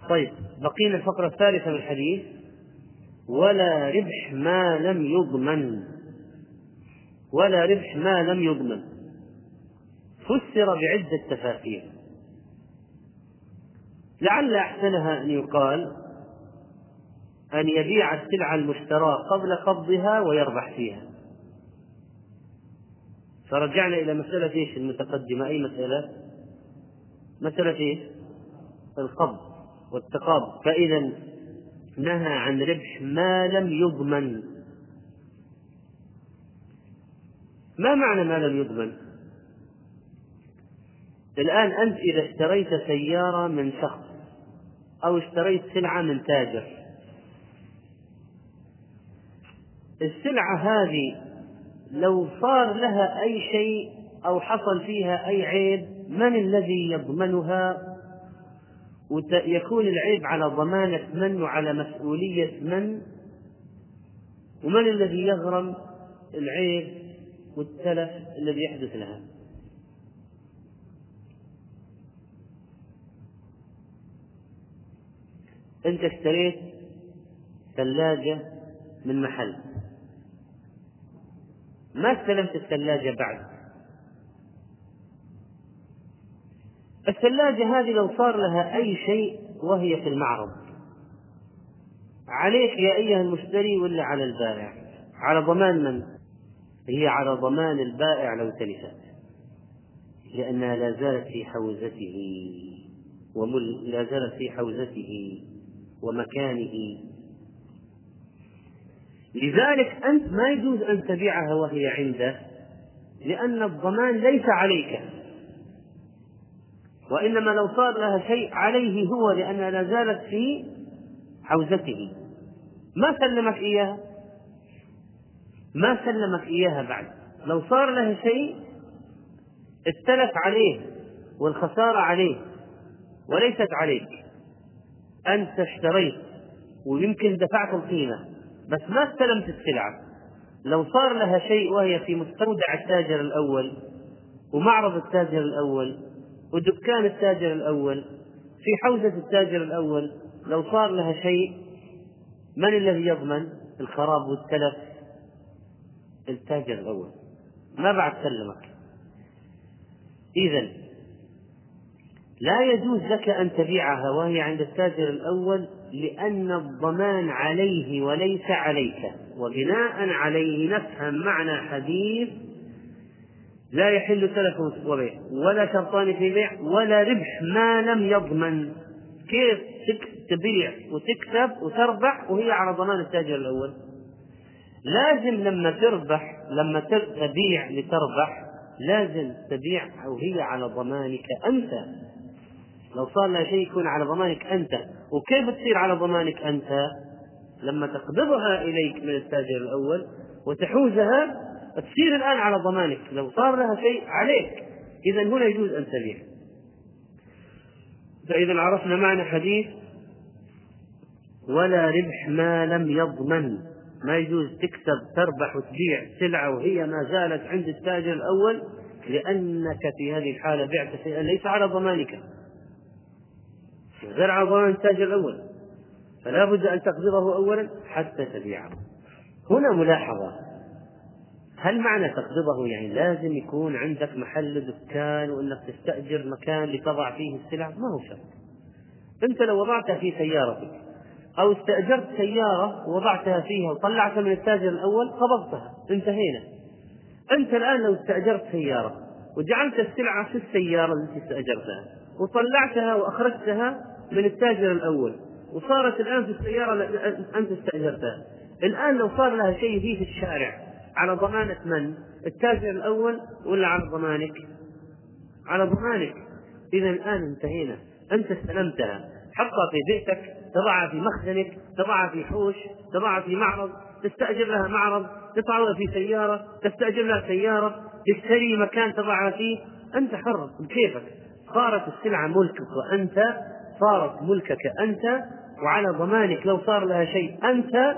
طيب بقينا الفقرة الثالثة من الحديث. ولا ربح ما لم يضمن. ولا ربح ما لم يضمن. فسر بعدة تفاسير لعل أحسنها أن يقال أن يبيع السلعة المشتراة قبل قبضها ويربح فيها فرجعنا إلى مسألة إيش المتقدمة أي مسألة؟ مسألة إيش؟ القبض والتقابض فإذا نهى عن ربح ما لم يضمن ما معنى ما لم يضمن؟ الآن أنت إذا اشتريت سيارة من شخص أو اشتريت سلعة من تاجر السلعة هذه لو صار لها أي شيء أو حصل فيها أي عيب من الذي يضمنها؟ ويكون العيب على ضمانة من وعلى مسؤولية من؟ ومن الذي يغرم العيب والتلف الذي يحدث لها؟ أنت اشتريت ثلاجة من محل. ما استلمت الثلاجة بعد؟ الثلاجة هذه لو صار لها أي شيء وهي في المعرض. عليك يا أيها المشتري ولا على البائع؟ على ضمان من؟ هي على ضمان البائع لو تلفت لأنها لا زالت في حوزته. ومل لا زالت في حوزته. ومكانه. لذلك أنت ما يجوز أن تبيعها وهي عنده لأن الضمان ليس عليك. وإنما لو صار لها شيء عليه هو لأنها لا زالت في حوزته. ما سلمك إياها؟ ما سلمك إياها بعد. لو صار لها شيء التلف عليه والخسارة عليه وليست عليك. أنت اشتريت ويمكن دفعت القيمة بس ما استلمت السلعة. لو صار لها شيء وهي في مستودع التاجر الأول ومعرض التاجر الأول ودكان التاجر الأول في حوزة التاجر الأول لو صار لها شيء من الذي يضمن الخراب والتلف التاجر الأول. ما بعد سلمك. إذا لا يجوز لك أن تبيعها وهي عند التاجر الأول لأن الضمان عليه وليس عليك. وبناء عليه نفهم معنى حديث لا يحل تلف وبيع. ولا شرطان في بيع ولا ربح ما لم يضمن. كيف؟ تبيع وتكسب وتربح وهي على ضمان التاجر الأول. لازم لما تربح لما تبيع لتربح لازم تبيع وهي على ضمانك أنت. لو صار لها شيء يكون على ضمانك أنت. وكيف تصير على ضمانك أنت؟ لما تقبضها إليك من التاجر الأول وتحوزها تصير الآن على ضمانك. لو صار لها شيء عليك. إذا هنا يجوز أن تبيع. فإذا عرفنا معنى حديث ولا ربح ما لم يضمن. ما يجوز تكسب تربح وتبيع سلعة وهي ما زالت عند التاجر الأول لأنك في هذه الحالة بعت شيئا ليس على ضمانك. على ضمان التاجر الأول فلا بد أن تقبضه أولا حتى تبيعه. هنا ملاحظة. هل معنى تقبضه يعني لازم يكون عندك محل دكان وإنك تستأجر مكان لتضع فيه السلع؟ ما هو شرط. أنت لو وضعتها في سيارتك أو استأجرت سيارة ووضعتها فيها وطلعتها من التاجر الأول قبضتها. انتهينا. أنت الآن لو استأجرت سيارة وجعلت السلعة في السيارة التي استأجرتها وطلعتها وأخرجتها من التاجر الأول. وصارت الآن في السيارة أنت استأجرتها. الآن لو صار لها شيء فيه في الشارع على ضمانة من؟ التاجر الأول ولا على ضمانك؟ على ضمانك. إذا الآن انتهينا. أنت استلمتها. حطها في بيتك تضعها في مخزنك تضعها في حوش تضعها في معرض تستأجر لها معرض تضعها في سيارة تستأجر لها سيارة تشتري مكان تضعها فيه. أنت حر بكيفك. صارت السلعة ملكك وأنت صارت ملكك أنت وعلى ضمانك لو صار لها شيء أنت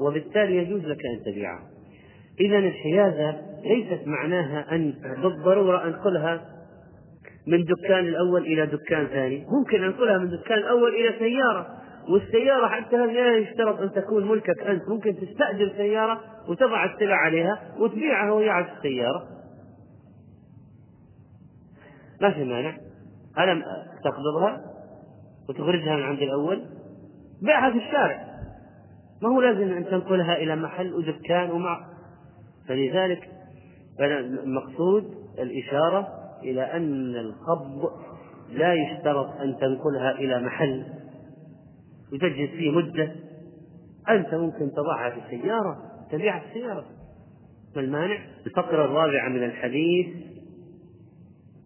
وبالتالي يجوز لك أن تبيعها إذا الحيازة ليست معناها أن بالضرورة أنقلها من دكان الأول إلى دكان ثاني. ممكن أنقلها من دكان الأول إلى سيارة والسيارة حتى لا يشترط أن تكون ملكك أنت. ممكن تستأجر سيارة وتضع السلع عليها وتبيعها وهي على السيارة. ما في مانع. ألم تقبضها وتخرجها من عند الأول. بيعها في الشارع. ما هو لازم أن تنقلها إلى محل ودكان ومع فلذلك المقصود الإشارة إلى أن القبض لا يشترط أن تنقلها إلى محل وتجلس فيه مدة. أنت ممكن تضعها في السيارة تبيعها في السيارة. ما المانع؟ الفقرة الرابعة من الحديث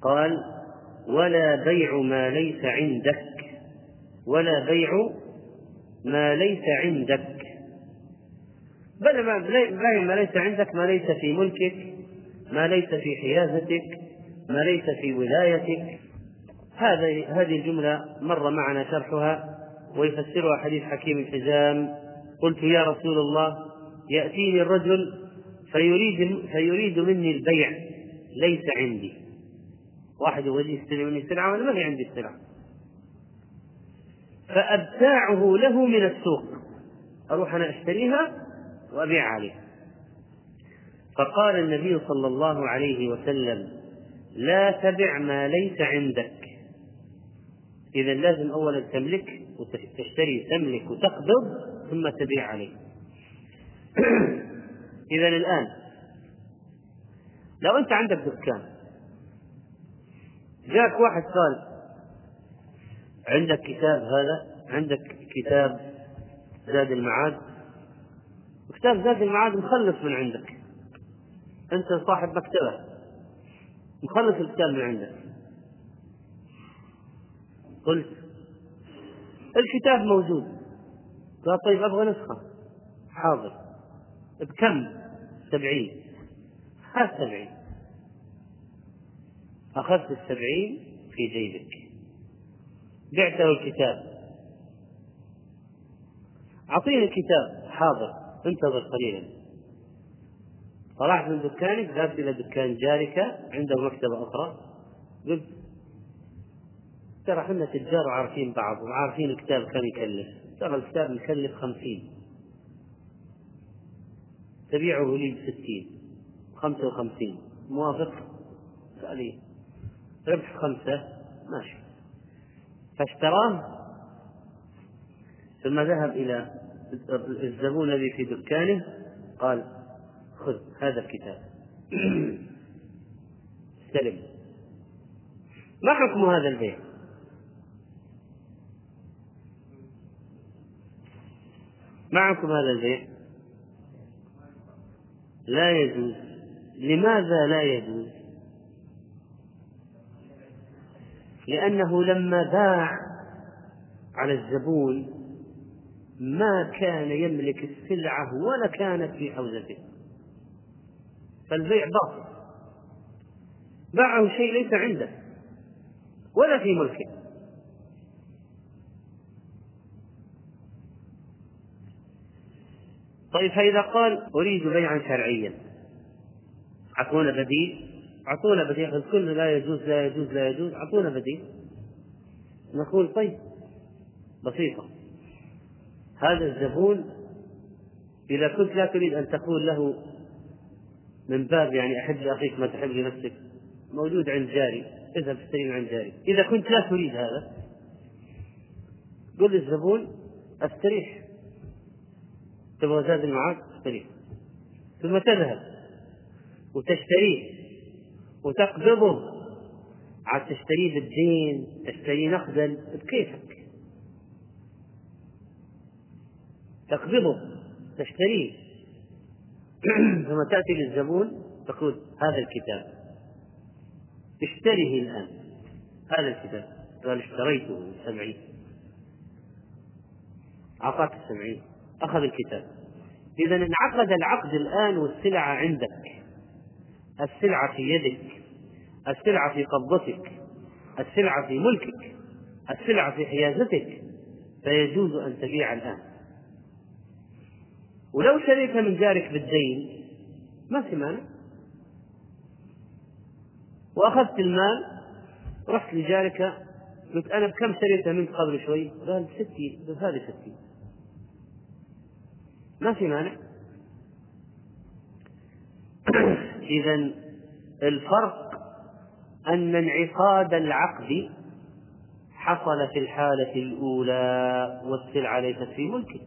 قال ولا بيع ما ليس عندك ولا بيع ما ليس عندك. بل ما ما ليس عندك ما ليس في ملكك ما ليس في حيازتك ما ليس في ولايتك. هذه هذه الجملة مر معنا شرحها ويفسرها حديث حكيم الحزام. قلت يا رسول الله يأتيني الرجل فيريد فيريد مني البيع ليس عندي. واحد يجي يشتري مني سلعة وأنا ما في عندي السلعة. فأبتاعه له من السوق. أروح أنا أشتريها وأبيع عليه فقال النبي صلى الله عليه وسلم لا تبع ما ليس عندك. إذا لازم أولا تملك وتشتري تملك وتقبض ثم تبيع عليه. إذا الآن لو أنت عندك دكان جاك واحد قال عندك كتاب هذا؟ عندك كتاب زاد المعاد؟ كتاب زاد المعاد مخلص من عندك. أنت صاحب مكتبة. مخلص الكتاب من عندك. قلت الكتاب موجود. قال طيب أبغى نسخة. حاضر. بكم؟ سبعين. هات سبعين. أخذت السبعين في جيبك بعته الكتاب. أعطيني الكتاب. حاضر. انتظر قليلا. طلعت من دكانك ذهبت إلى دكان جارك عنده مكتبة أخرى. قلت ترى إحنا تجار وعارفين بعض وعارفين الكتاب كم يكلف. ترى الكتاب يكلف خمسين. تبيعه لي بستين. خمسة وخمسين. موافق؟ سألي ربح خمسة ماشي. فاشتراه ثم ذهب إلى الزبون الذي في دكانه قال خذ هذا الكتاب. استلم. ما حكم هذا البيع؟ ما حكم هذا البيع؟ لا يجوز. لماذا لا يجوز؟ لأنه لما باع على الزبون ما كان يملك السلعة ولا كانت في حوزته. فالبيع باطل. باعه شيء ليس عنده ولا في ملكه. طيب فإذا قال أريد بيعا شرعيا أعطونا بديل؟ أعطونا بديل كل لا يجوز لا يجوز لا يجوز. أعطونا بديل. نقول طيب بسيطة. هذا الزبون إذا كنت لا تريد أن تقول له من باب يعني أحب لأخيك ما تحب لنفسك موجود عند جاري اذهب اشتري عند جاري. إذا كنت لا تريد هذا قل للزبون أستريح. تبغى زاد معك أستريح. ثم تذهب وتشتريه. وتقبضه. عاد تشتريه بالدين تشتريه نقدا بكيفك. تقبضه تشتريه. ثم تأتي للزبون تقول هذا الكتاب. اشتره الآن. هذا الكتاب. قال اشتريته بسبعين أعطاك السبعين أخذ الكتاب. إذا انعقد العقد الآن والسلعة عندك. السلعة في يدك السلعة في قبضتك السلعة في ملكك السلعة في حيازتك فيجوز أن تبيع الآن. ولو شريت من جارك بالدين ما في مانع. وأخذت المال رحت لجارك قلت أنا بكم شريته منك قبل شوي؟ قال بستين قلت هذه ستين. ما في مانع. إذا الفرق أن انعقاد العقد حصل في الحالة الأولى والسلعة ليست في ملكه.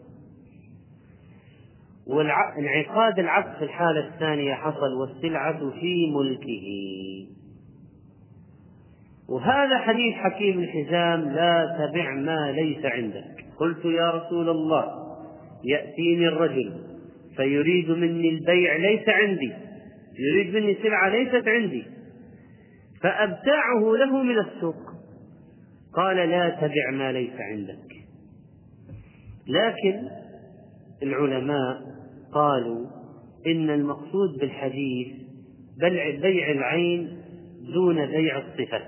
وانعقاد العقد في الحالة الثانية حصل والسلعة في ملكه. وهذا حديث حكيم الحزام لا تبع ما ليس عندك. قلت يا رسول الله يأتيني الرجل فيريد مني البيع ليس عندي. يريد مني سلعة ليست عندي. فأبتاعه له من السوق. قال لا تبع ما ليس عندك. لكن العلماء قالوا إن المقصود بالحديث بيع العين دون بيع الصفة.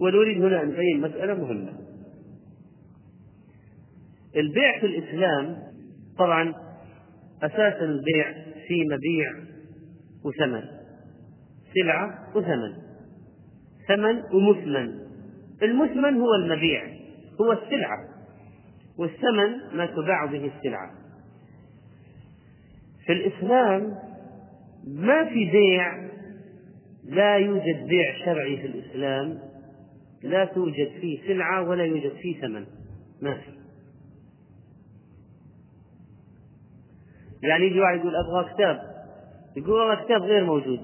ونريد هنا أن نبين مسألة مهمة. البيع في الإسلام طبعا أساس البيع في مبيع وثمن. سلعة وثمن. ثمن ومثمن. المثمن هو المبيع هو السلعة. والثمن ما تباع به السلعة. في الإسلام ما في بيع لا يوجد بيع شرعي في الإسلام لا توجد فيه سلعة ولا يوجد فيه ثمن. ما في. يعني يجي واحد يقول أبغى كتاب يقول والله كتاب غير موجود.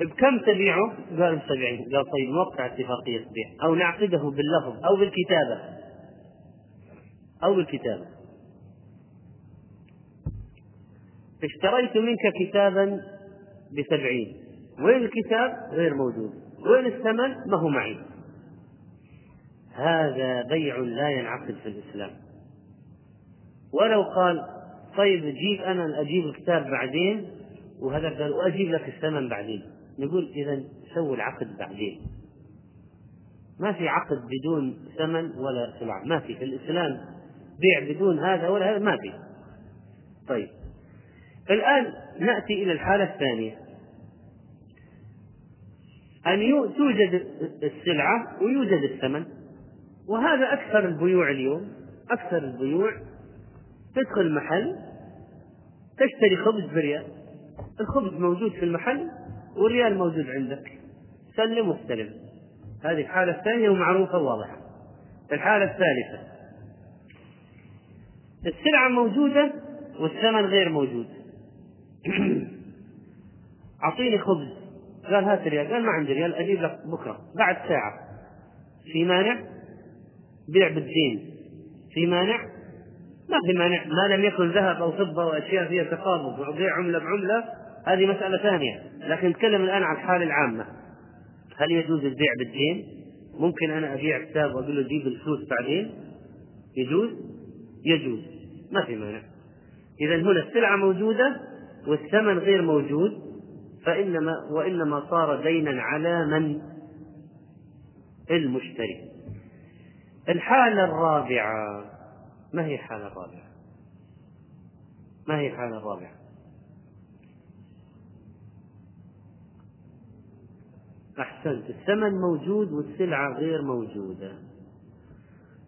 بكم تبيعه؟ قال بسبعين قال طيب نوقع اتفاقية بيع أو نعقده باللفظ أو بالكتابة. أو بالكتابة. اشتريت منك كتابا بسبعين. وين الكتاب؟ غير موجود. وين الثمن؟ ما هو معي. هذا بيع لا ينعقد في الإسلام. ولو قال طيب جيب أنا أجيب الكتاب بعدين وهذا قال وأجيب لك الثمن بعدين. نقول إذا سووا العقد بعدين. ما في عقد بدون ثمن ولا سلعة. ما في في الإسلام بيع بدون هذا ولا هذا ما في. طيب. الآن نأتي إلى الحالة الثانية. أن توجد السلعة ويوجد الثمن. وهذا أكثر البيوع اليوم أكثر البيوع تدخل محل تشتري خبز بريال الخبز موجود في المحل والريال موجود عندك. سلم واستلم. هذه الحالة الثانية ومعروفة وواضحة. الحالة الثالثة. السلعة موجودة والثمن غير موجود. أعطيني خبز. قال هات ريال. قال ما عندي ريال أجيب لك بكرة. بعد ساعة. في مانع؟ بيع بالدين. في مانع؟ ما في مانع ما لم يكن ذهب أو فضة وأشياء فيها تقابض وبيع عملة بعملة هذه مسألة ثانية. لكن نتكلم الآن عن الحالة العامة. هل يجوز البيع بالدين؟ ممكن أنا أبيع كتاب وأقول له جيب الفلوس بعدين؟ يجوز؟ يجوز. ما في مانع. إذا هنا السلعة موجودة والثمن غير موجود فإنما وإنما صار دينا على من؟ المشتري. الحالة الرابعة. ما هي الحالة الرابعة؟ ما هي الحالة الرابعة؟ أحسنت. الثمن موجود والسلعة غير موجودة.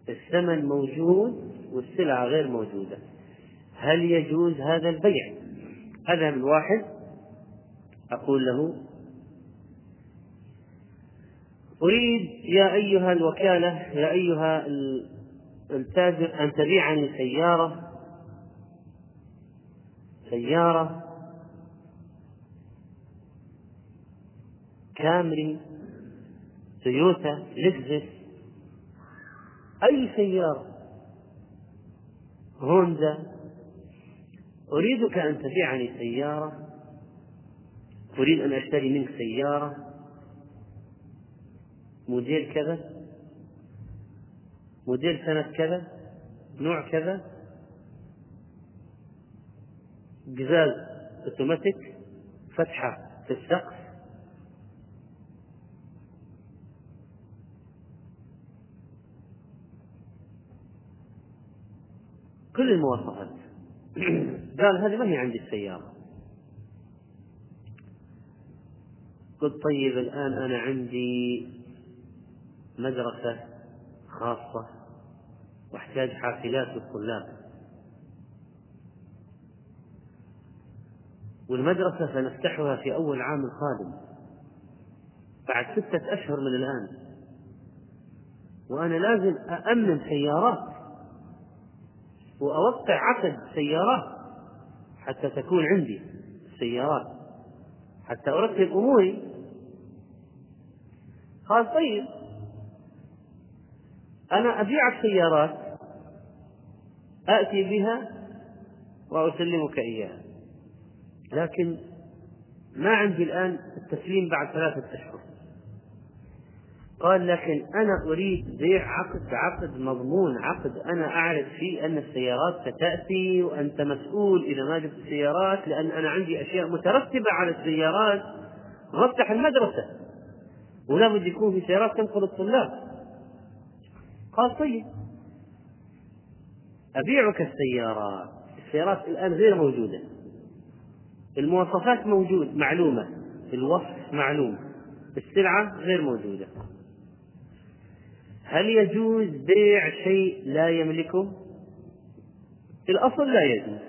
الثمن موجود والسلعة غير موجودة. هل يجوز هذا البيع؟ من واحد. أقول له أريد يا أيها الوكالة يا أيها التاجر أن تبيعني سيارة سيارة كامري تويوتا لكزس أي سيارة هوندا. أريدك أن تبيعني سيارة. أريد أن أشتري منك سيارة. موديل كذا. موديل سنة كذا نوع كذا. قزاز أوتوماتيك فتحة في السقف. كل المواصفات. قال هذه ما هي عندي السيارة. قلت طيب الآن أنا عندي مدرسة خاصة. واحتاج حافلات للطلاب. والمدرسة سنفتحها في أول عام القادم بعد ستة أشهر من الآن. وأنا لازم أأمن سيارات وأوقع عقد سيارات حتى تكون عندي سيارات حتى أرتب أموري. قال طيب. أنا أبيعك سيارات آتي بها وأسلمك إياها. لكن ما عندي الآن التسليم بعد ثلاثة أشهر. قال لكن أنا أريد بيع عقد عقد مضمون عقد أنا أعرف فيه أن السيارات ستأتي وأنت مسؤول إذا ما جبت السيارات لأن أنا عندي أشياء مترتبة على السيارات وافتح المدرسة. ولا بد يكون في سيارات تنقل الطلاب. قال طيب أبيعك السيارات. السيارات الآن غير موجودة. المواصفات موجود معلومة. الوصف معلوم. السلعة غير موجودة. هل يجوز بيع شيء لا يملكه؟ الأصل لا يجوز.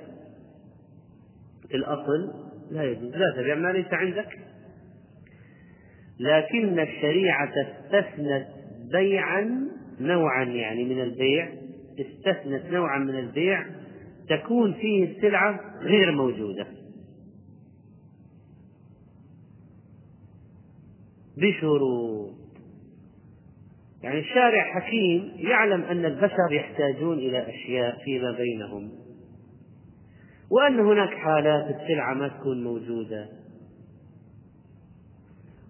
الأصل لا يجوز. لا تبيع ما ليس عندك. لكن الشريعة استثنت بيعا نوعا يعني من البيع استثنت نوعا من البيع تكون فيه السلعة غير موجودة. بشروط. يعني الشارع حكيم يعلم أن البشر يحتاجون إلى أشياء فيما بينهم وأن هناك حالات السلعة ما تكون موجودة.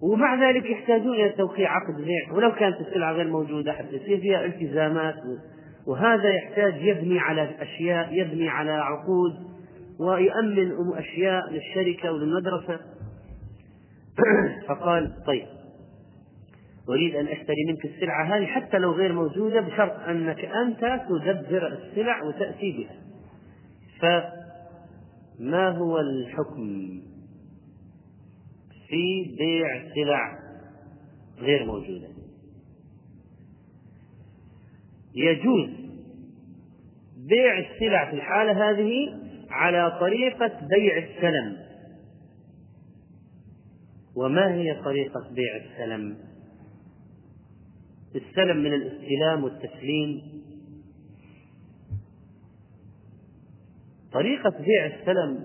ومع ذلك يحتاجون إلى توقيع عقد بيع ولو كانت السلعة غير موجودة حتى يصير فيها التزامات. وهذا يحتاج يبني على أشياء يبني على عقود ويؤمن أشياء للشركة وللمدرسة. فقال طيب أريد أن أشتري منك السلعة هذه حتى لو غير موجودة بشرط أنك أنت تدبر السلع وتأتي بها. فما هو الحكم؟ في بيع سلع غير موجودة. يجوز بيع السلع في الحالة هذه على طريقة بيع السلم. وما هي طريقة بيع السلم؟ السلم من الاستلام والتسليم. طريقة بيع السلم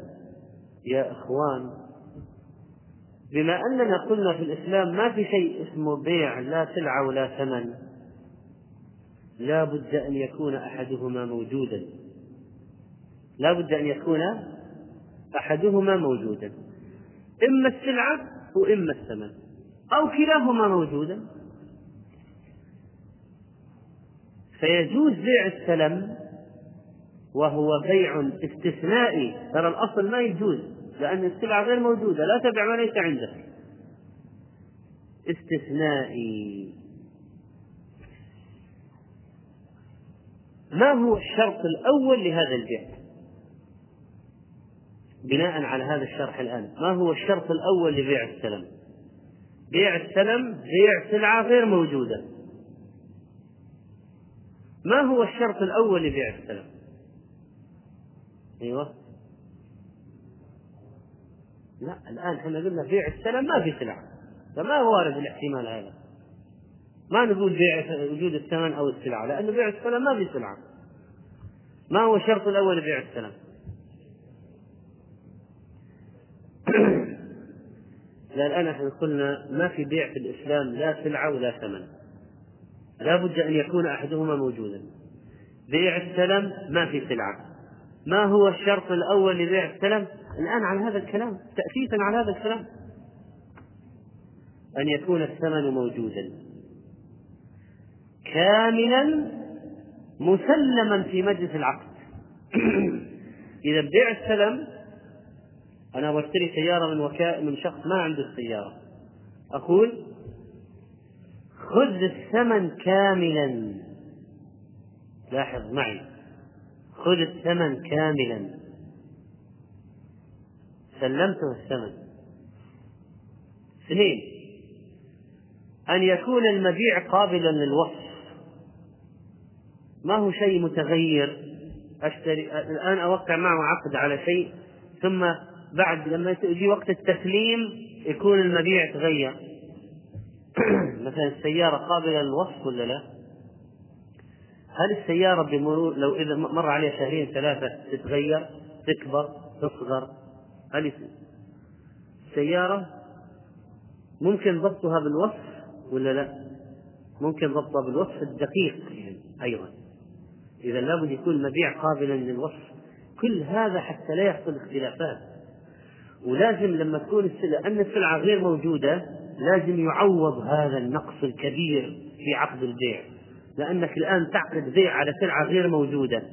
يا إخوان بما أننا قلنا في الإسلام ما في شيء اسمه بيع لا سلعة ولا ثمن. لا بد أن يكون أحدهما موجودا. لا بد أن يكون أحدهما موجودا. إما السلعة وإما الثمن. أو كلاهما موجودا. فيجوز بيع السلم وهو بيع استثنائي. ترى الأصل ما يجوز. لأن السلعة غير موجودة لا تبع ما ليس عندك. استثنائي. ما هو الشرط الأول لهذا البيع بناء على هذا الشرح الآن ما هو الشرط الأول لبيع السلم؟ بيع السلم بيع سلعة غير موجودة. ما هو الشرط الأول لبيع السلم؟ أيوه. لا الآن إحنا قلنا بيع السلم ما في سلعة فما هو وارد الاحتمال هذا. ما نقول بيع وجود الثمن أو السلعة لأنه بيع السلم ما في سلعة ما هو الشرط الأول لبيع السلم؟ الآن إحنا قلنا ما في بيع في الإسلام لا سلعة ولا ثمن. لا بد أن يكون أحدهما موجودا. بيع السلم ما في سلعة ما هو الشرط الأول لبيع السلم؟ الآن على هذا الكلام تأسيسا على هذا الكلام. أن يكون الثمن موجودا. كاملا مسلما في مجلس العقد. إذا بيع السلم أنا بشتري سيارة من وكاء من شخص ما عنده السيارة. أقول خذ الثمن كاملا. لاحظ معي. خذ الثمن كاملا. سلمته الثمن. اثنين أن يكون المبيع قابلا للوصف. ما هو شيء متغير؟ أشتري الآن أوقع معه عقد على شيء ثم بعد لما يجي وقت التسليم يكون المبيع تغير. مثلا السيارة قابلة للوصف ولا لا؟ هل السيارة بمرور لو إذا مر عليها شهرين ثلاثة تتغير تكبر تصغر؟ هل السيارة ممكن ضبطها بالوصف ولا لا؟ ممكن ضبطها بالوصف الدقيق يعني أيضا. إذا لابد يكون المبيع قابلا للوصف. كل هذا حتى لا يحصل اختلافات. ولازم لما تكون السلعة أن السلعة غير موجودة لازم يعوض هذا النقص الكبير في عقد البيع. لأنك الآن تعقد بيع على سلعة غير موجودة.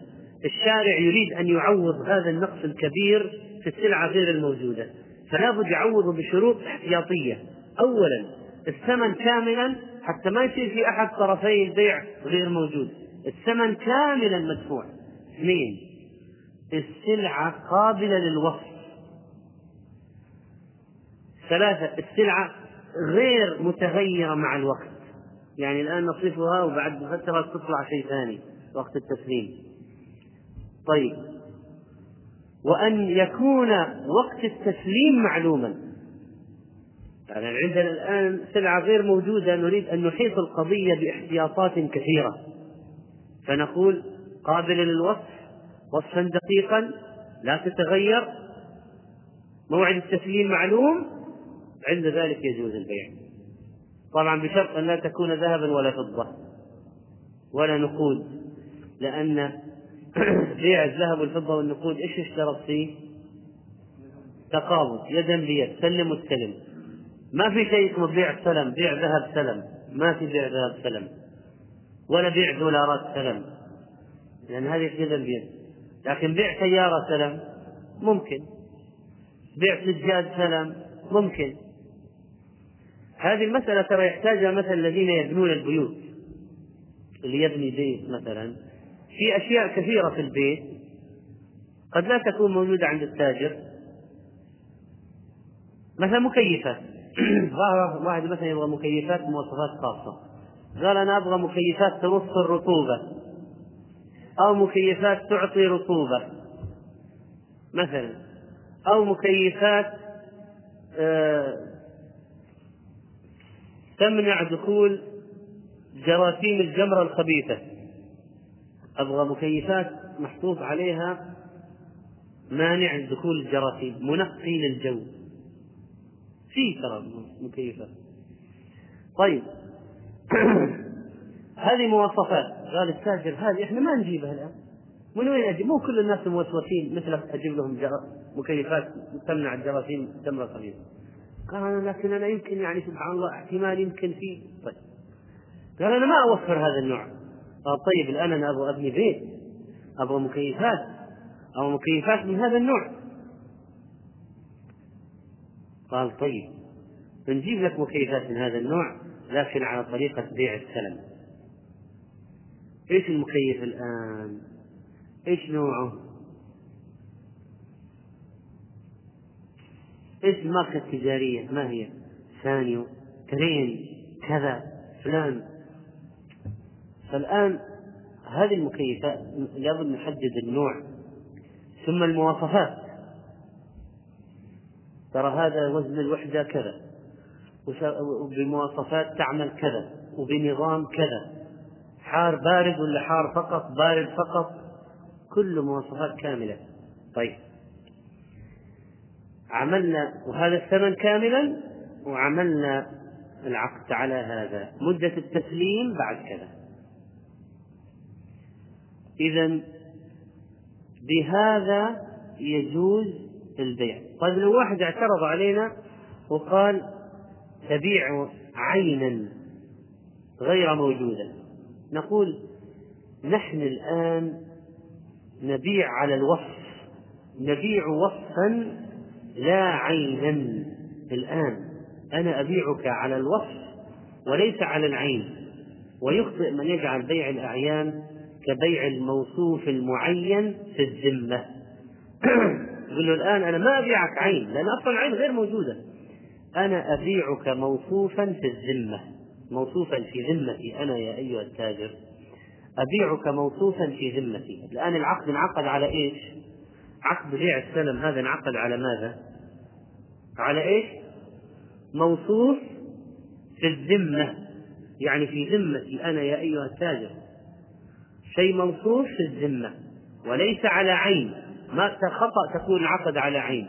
الشارع يريد أن يعوض هذا النقص الكبير في السلعة غير الموجودة. فلا بد يعوضه بشروط احتياطية. أولا الثمن كاملا حتى ما يصير في أحد طرفي البيع غير موجود. الثمن كاملا مدفوع. اثنين السلعة قابلة للوصف. ثلاثة السلعة غير متغيرة مع الوقت. يعني الآن نصفها وبعد فترة تطلع شيء ثاني وقت التسليم. طيب. وأن يكون وقت التسليم معلوما. يعني عندنا الآن سلعة غير موجودة نريد أن نحيط القضية باحتياطات كثيرة. فنقول قابل للوصف وصفا دقيقا لا تتغير. موعد التسليم معلوم. عند ذلك يجوز البيع. طبعا بشرط أن لا تكون ذهبا ولا فضة ولا نقود لأن بيع الذهب والفضة والنقود إيش اشترط فيه؟ تقابض يدا بيد سلم واستلم ما في شيء اسمه بيع سلم بيع ذهب سلم. ما في بيع ذهب سلم ولا بيع دولارات سلم. لأن هذه يدا بيد. لكن بيع سيارة سلم ممكن. بيع سجاد سلم ممكن. هذه المسألة ترى يحتاجها مثلا الذين يبنون البيوت. اللي يبني بيت مثلا في أشياء كثيرة في البيت قد لا تكون موجودة عند التاجر. مثلا مكيفات. واحد مثلا يبغى مكيفات مواصفات خاصة. قال أنا أبغى مكيفات ترص الرطوبة. أو مكيفات تعطي رطوبة. مثلا. أو مكيفات آه، تمنع دخول جراثيم الجمرة الخبيثة. أبغى مكيفات محطوط عليها مانع دخول الجراثيم منقي للجو في ترى مكيفات. طيب. هذه مواصفات. قال التاجر هذه إحنا ما نجيبها الآن. من وين أجيب؟ مو كل الناس موسوسين مثلك أجيب لهم مكيفات تمنع الجراثيم تمر الخبيث قال أنا لكن أنا يمكن يعني سبحان الله احتمال يمكن في طيب. قال أنا ما أوفر هذا النوع. قال طيب الآن أنا أبغى أبني بيت. أبغى مكيفات. أو مكيفات من هذا النوع. قال طيب. بنجيب لك مكيفات من هذا النوع لكن على طريقة بيع السلم. إيش المكيف الآن؟ إيش نوعه؟ إيش الماركة التجارية؟ ما هي؟ ثانيو ترين كذا فلان. فالآن هذه المكيفات لابد نحدد النوع ثم المواصفات. ترى هذا وزن الوحدة كذا وبمواصفات تعمل كذا وبنظام كذا. حار بارد ولا حار فقط؟ بارد فقط. كل مواصفات كاملة. طيب. عملنا وهذا الثمن كاملا وعملنا العقد على هذا. مدة التسليم بعد كذا. إذا بهذا يجوز البيع. طيب لو واحد اعترض علينا وقال تبيع عينا غير موجودة نقول نحن الآن نبيع على الوصف. نبيع وصفا لا عينا الآن. أنا أبيعك على الوصف وليس على العين. ويخطئ من يجعل بيع الأعيان كبيع الموصوف المعين في الذمة. يقول له الآن أنا ما أبيعك عين لأن أصلا العين غير موجودة. أنا أبيعك موصوفا في الذمة. موصوفا في ذمتي أنا يا أيها التاجر. أبيعك موصوفا في ذمتي. الآن العقد انعقد على إيش؟ عقد بيع السلم هذا انعقد على ماذا؟ على إيش؟ موصوف في الذمة. يعني في ذمتي أنا يا أيها التاجر. شيء موصوف في الذمة وليس على عين. ما خطأ تكون انعقد على عين.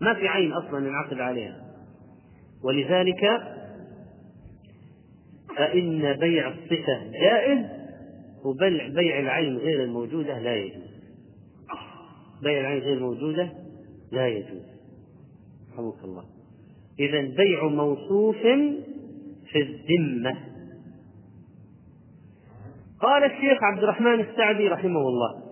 ما في عين أصلا انعقد عليها. ولذلك فإن بيع الصفة جائز وبيع بيع العين غير الموجودة لا يجوز. بيع العين غير الموجودة لا يجوز. رحمك الله. إذا بيع موصوف في الذمة. قال الشيخ عبد الرحمن السعدي رحمه الله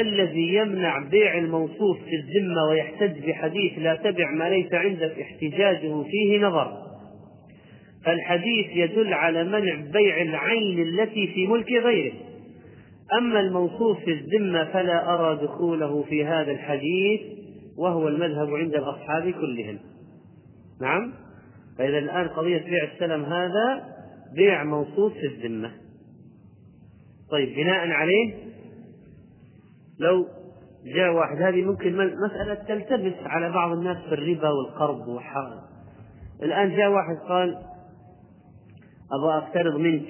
الذي يمنع بيع الموصوف في الذمة ويحتج بحديث لا تبع ما ليس عندك احتجاجه فيه نظر. فالحديث يدل على منع بيع العين التي في ملك غيره. أما الموصوف في الذمة فلا أرى دخوله في هذا الحديث وهو المذهب عند الأصحاب كلهم. نعم؟ فإذا الآن قضية بيع السلم هذا بيع موصوف في الذمة. طيب بناء عليه لو جاء واحد هذه ممكن مسألة تلتبس على بعض الناس في الربا والقرض والحرام الآن جاء واحد قال أبغى أقترض منك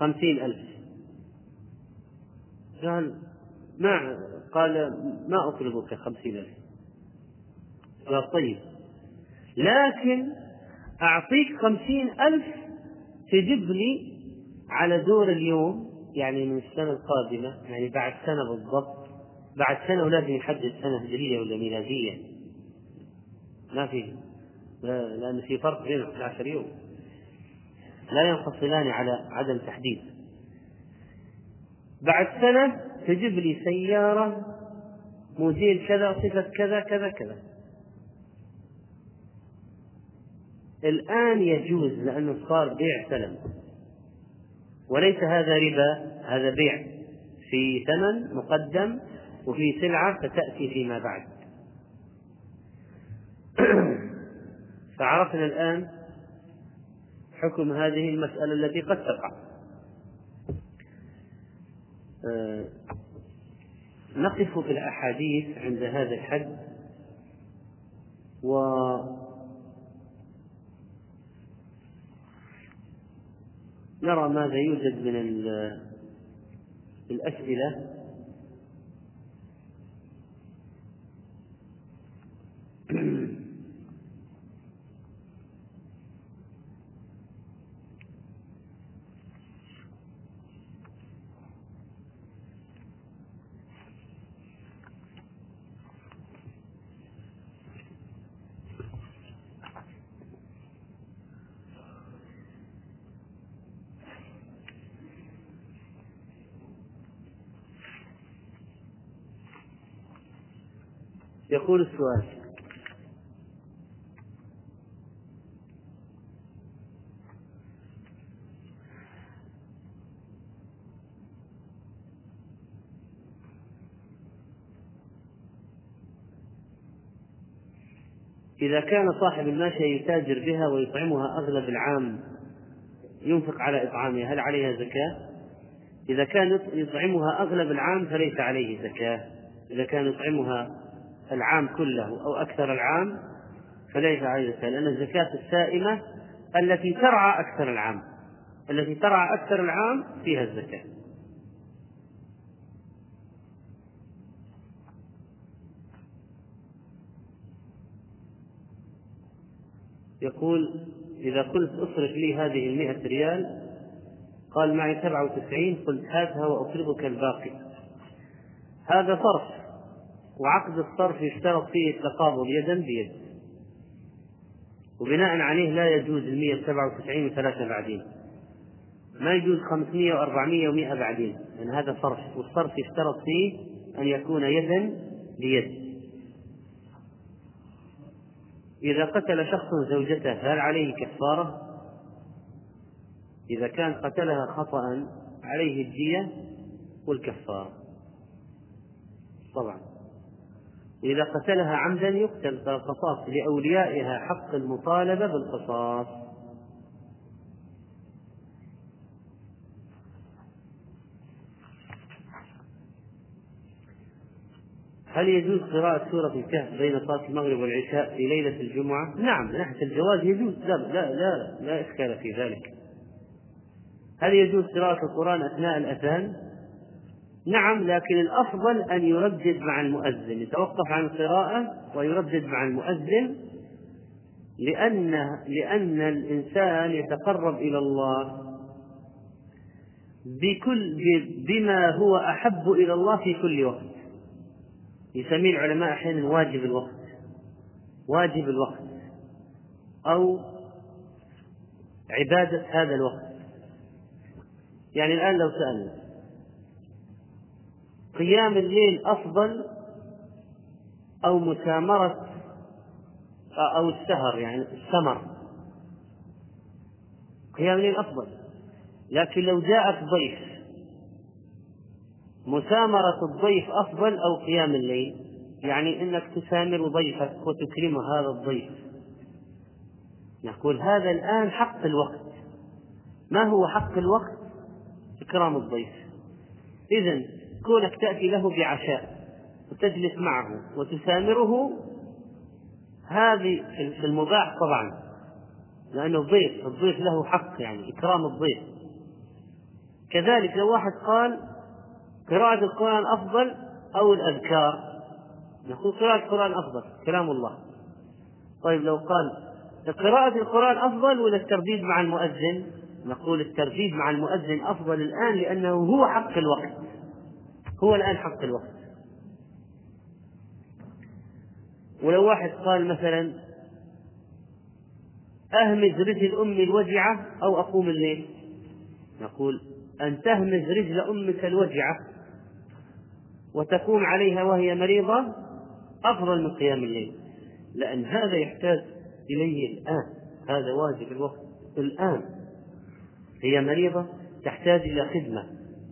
خمسين ألف. قال ما قال ما أقرضك خمسين ألف. قال طيب. لكن أعطيك خمسين ألف تجيب لي على دور اليوم يعني من السنة القادمة يعني بعد سنة بالضبط بعد سنة ولازم يحدد سنة هجرية ولا ميلادية. ما في لأن في فرق بين 11 يوم. لا ينفصلان على عدم تحديد. بعد سنة تجيب لي سيارة موديل كذا صفة كذا كذا كذا. الآن يجوز لأنه صار بيع سلم. وليس هذا ربا هذا بيع. في ثمن مقدم وفي سلعة ستأتي فيما بعد. فعرفنا الآن حكم هذه المسألة التي قد تقع. نقف في الأحاديث عند هذا الحد و نرى ماذا يوجد من الأسئلة. يقول السؤال إذا كان صاحب الماشية يتاجر بها ويطعمها أغلب العام ينفق على إطعامها هل عليها زكاة؟ إذا كان يطعمها أغلب العام فليس عليه زكاة إذا كان يطعمها العام كله أو أكثر العام فليس عليه زكاة لأن الزكاة السائمة التي ترعى أكثر العام التي ترعى أكثر العام فيها الزكاة. يقول إذا قلت أصرف لي هذه المئة ريال قال معي سبعة وتسعين قلت هاتها وأقرضك الباقي. هذا صرف. وعقد الصرف يشترط فيه التقابض يدا بيد. وبناء عليه لا يجوز سبعة وتسعين وثلاثة بعدين. ما يجوز خمسمية وأربعمية ومئة بعدين. لأن هذا صرف. والصرف يشترط فيه أن يكون يدا بيد. إذا قتل شخص زوجته هل عليه كفارة؟ إذا كان قتلها خطأ عليه الدية والكفارة. طبعا. إذا قتلها عمدا يقتل فالقصاص لأوليائها حق المطالبة بالقصاص هل يجوز قراءة سورة الكهف بين صلاة المغرب والعشاء في ليلة الجمعة؟ نعم من ناحية الجواز يجوز لا لا لا, لا إشكال في ذلك. هل يجوز قراءة القرآن أثناء الأذان؟ نعم لكن الأفضل أن يردد مع المؤذن. يتوقف عن القراءة ويردد مع المؤذن لأن لأن الإنسان يتقرب إلى الله بكل بما هو أحب إلى الله في كل وقت. يسميه العلماء أحيانا واجب الوقت واجب الوقت أو عبادة هذا الوقت. يعني الآن لو سألنا قيام الليل أفضل أو مسامرة أو السهر يعني السمر. قيام الليل أفضل. لكن لو جاءك ضيف مسامرة الضيف أفضل أو قيام الليل؟ يعني أنك تسامر ضيفك وتكرم هذا الضيف. نقول هذا الآن حق الوقت. ما هو حق الوقت؟ إكرام الضيف. إذا كونك تأتي له بعشاء وتجلس معه وتسامره هذه في المباح طبعا لأنه ضيف الضيف له حق يعني إكرام الضيف. كذلك لو واحد قال قراءة القرآن أفضل أو الأذكار؟ نقول قراءة القرآن أفضل كلام الله. طيب لو قال قراءة القرآن أفضل ولا الترديد مع المؤذن؟ نقول الترديد مع المؤذن أفضل الآن لأنه هو حق الوقت. هو الآن حق الوقت. ولو واحد قال مثلا أهمز رجل أمي الوجعة أو أقوم الليل؟ نقول أن تهمز رجل أمك الوجعة وتقوم عليها وهي مريضة أفضل من قيام الليل. لأن هذا يحتاج إليه الآن. هذا واجب الوقت. الآن هي مريضة تحتاج إلى خدمة.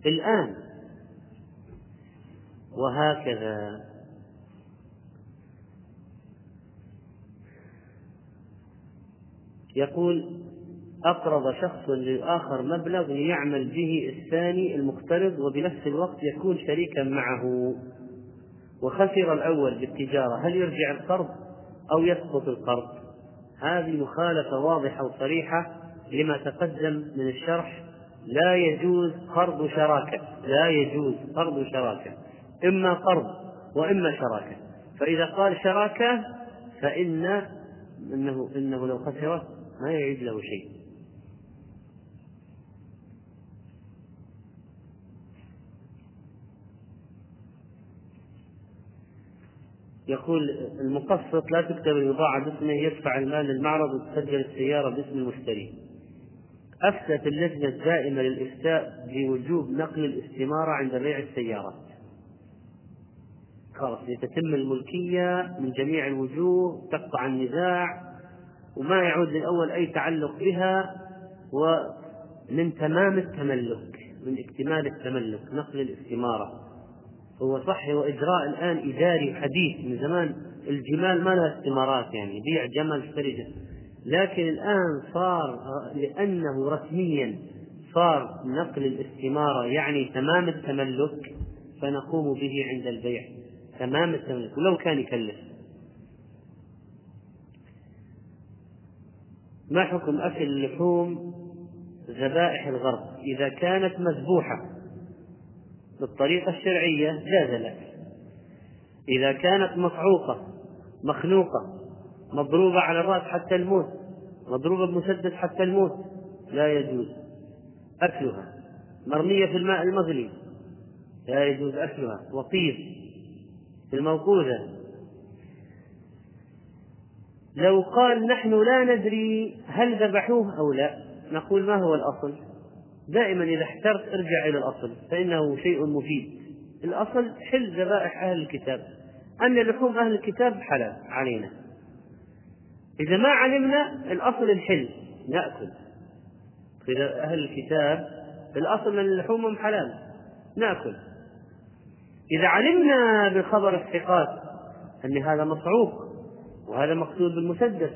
الآن وهكذا. يقول أقرض شخص للآخر مبلغ ليعمل به الثاني المقترض وبنفس الوقت يكون شريكا معه. وخسر الأول بالتجارة هل يرجع القرض أو يسقط القرض؟ هذه مخالفة واضحة وصريحة لما تقدم من الشرح. لا يجوز قرض شراكة لا يجوز قرض شراكة. إما قرض وإما شراكة فإذا قال شراكة فإن إنه إنه لو خسر ما يعيد له شيء يقول المقسط لا تكتب البضاعة باسمه يدفع المال للمعرض وتسجل السيارة باسم المشتري. أفتت اللجنة الدائمة للإفتاء بوجوب نقل الاستمارة عند بيع السيارات. خلاص لتتم الملكية من جميع الوجوه تقطع النزاع وما يعود للأول أي تعلق بها ومن تمام التملك من اكتمال التملك نقل الاستمارة. هو صح هو إجراء الآن إداري حديث من زمان الجمال ما لها استمارات يعني بيع جمل اشتري لكن الآن صار لأنه رسميا صار نقل الاستمارة يعني تمام التملك فنقوم به عند البيع. تمام التملك ولو كان يكلف. ما حكم أكل لحوم ذبائح الغرب؟ إذا كانت مذبوحة بالطريقة الشرعية جاز لك. إذا كانت مصعوقة مخنوقة مضروبة على الرأس حتى الموت مضروبة بمسدس حتى الموت لا يجوز أكلها. مرمية في الماء المغلي لا يجوز أكلها. وطيب. الموقوذة. لو قال نحن لا ندري هل ذبحوه أو لا نقول ما هو الأصل؟ دائما إذا احترت ارجع إلى الأصل فإنه شيء مفيد. الأصل حل ذبائح أهل الكتاب. أن لحوم أهل الكتاب حلال علينا. إذا ما علمنا الأصل الحل نأكل. إذا أهل الكتاب الأصل أن لحومهم حلال نأكل. إذا علمنا بخبر الثقات أن هذا مصعوق وهذا مقتول بالمسدس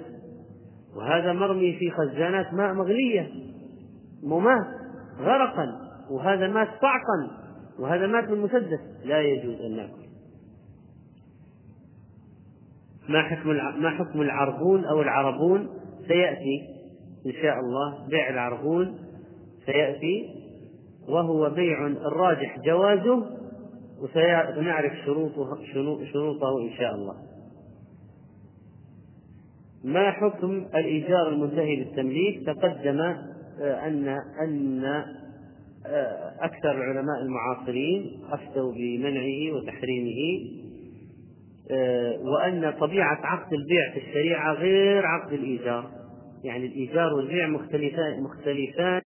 وهذا مرمي في خزانات ماء مغلية ممات غرقا وهذا مات صعقا وهذا مات من مسدس لا يجوز أن نأكل. ما حكم ما حكم العربون أو العربون؟ سيأتي إن شاء الله بيع العربون سيأتي وهو بيع الراجح جوازه وسنعرف شروطه شروطه إن شاء الله. ما حكم الإيجار المنتهي بالتمليك تقدم أن أن آه، أكثر العلماء المعاصرين أفتوا بمنعه وتحريمه آه، وأن طبيعة عقد البيع في الشريعة غير عقد الإيجار. يعني الإيجار والبيع مختلفان مختلفان.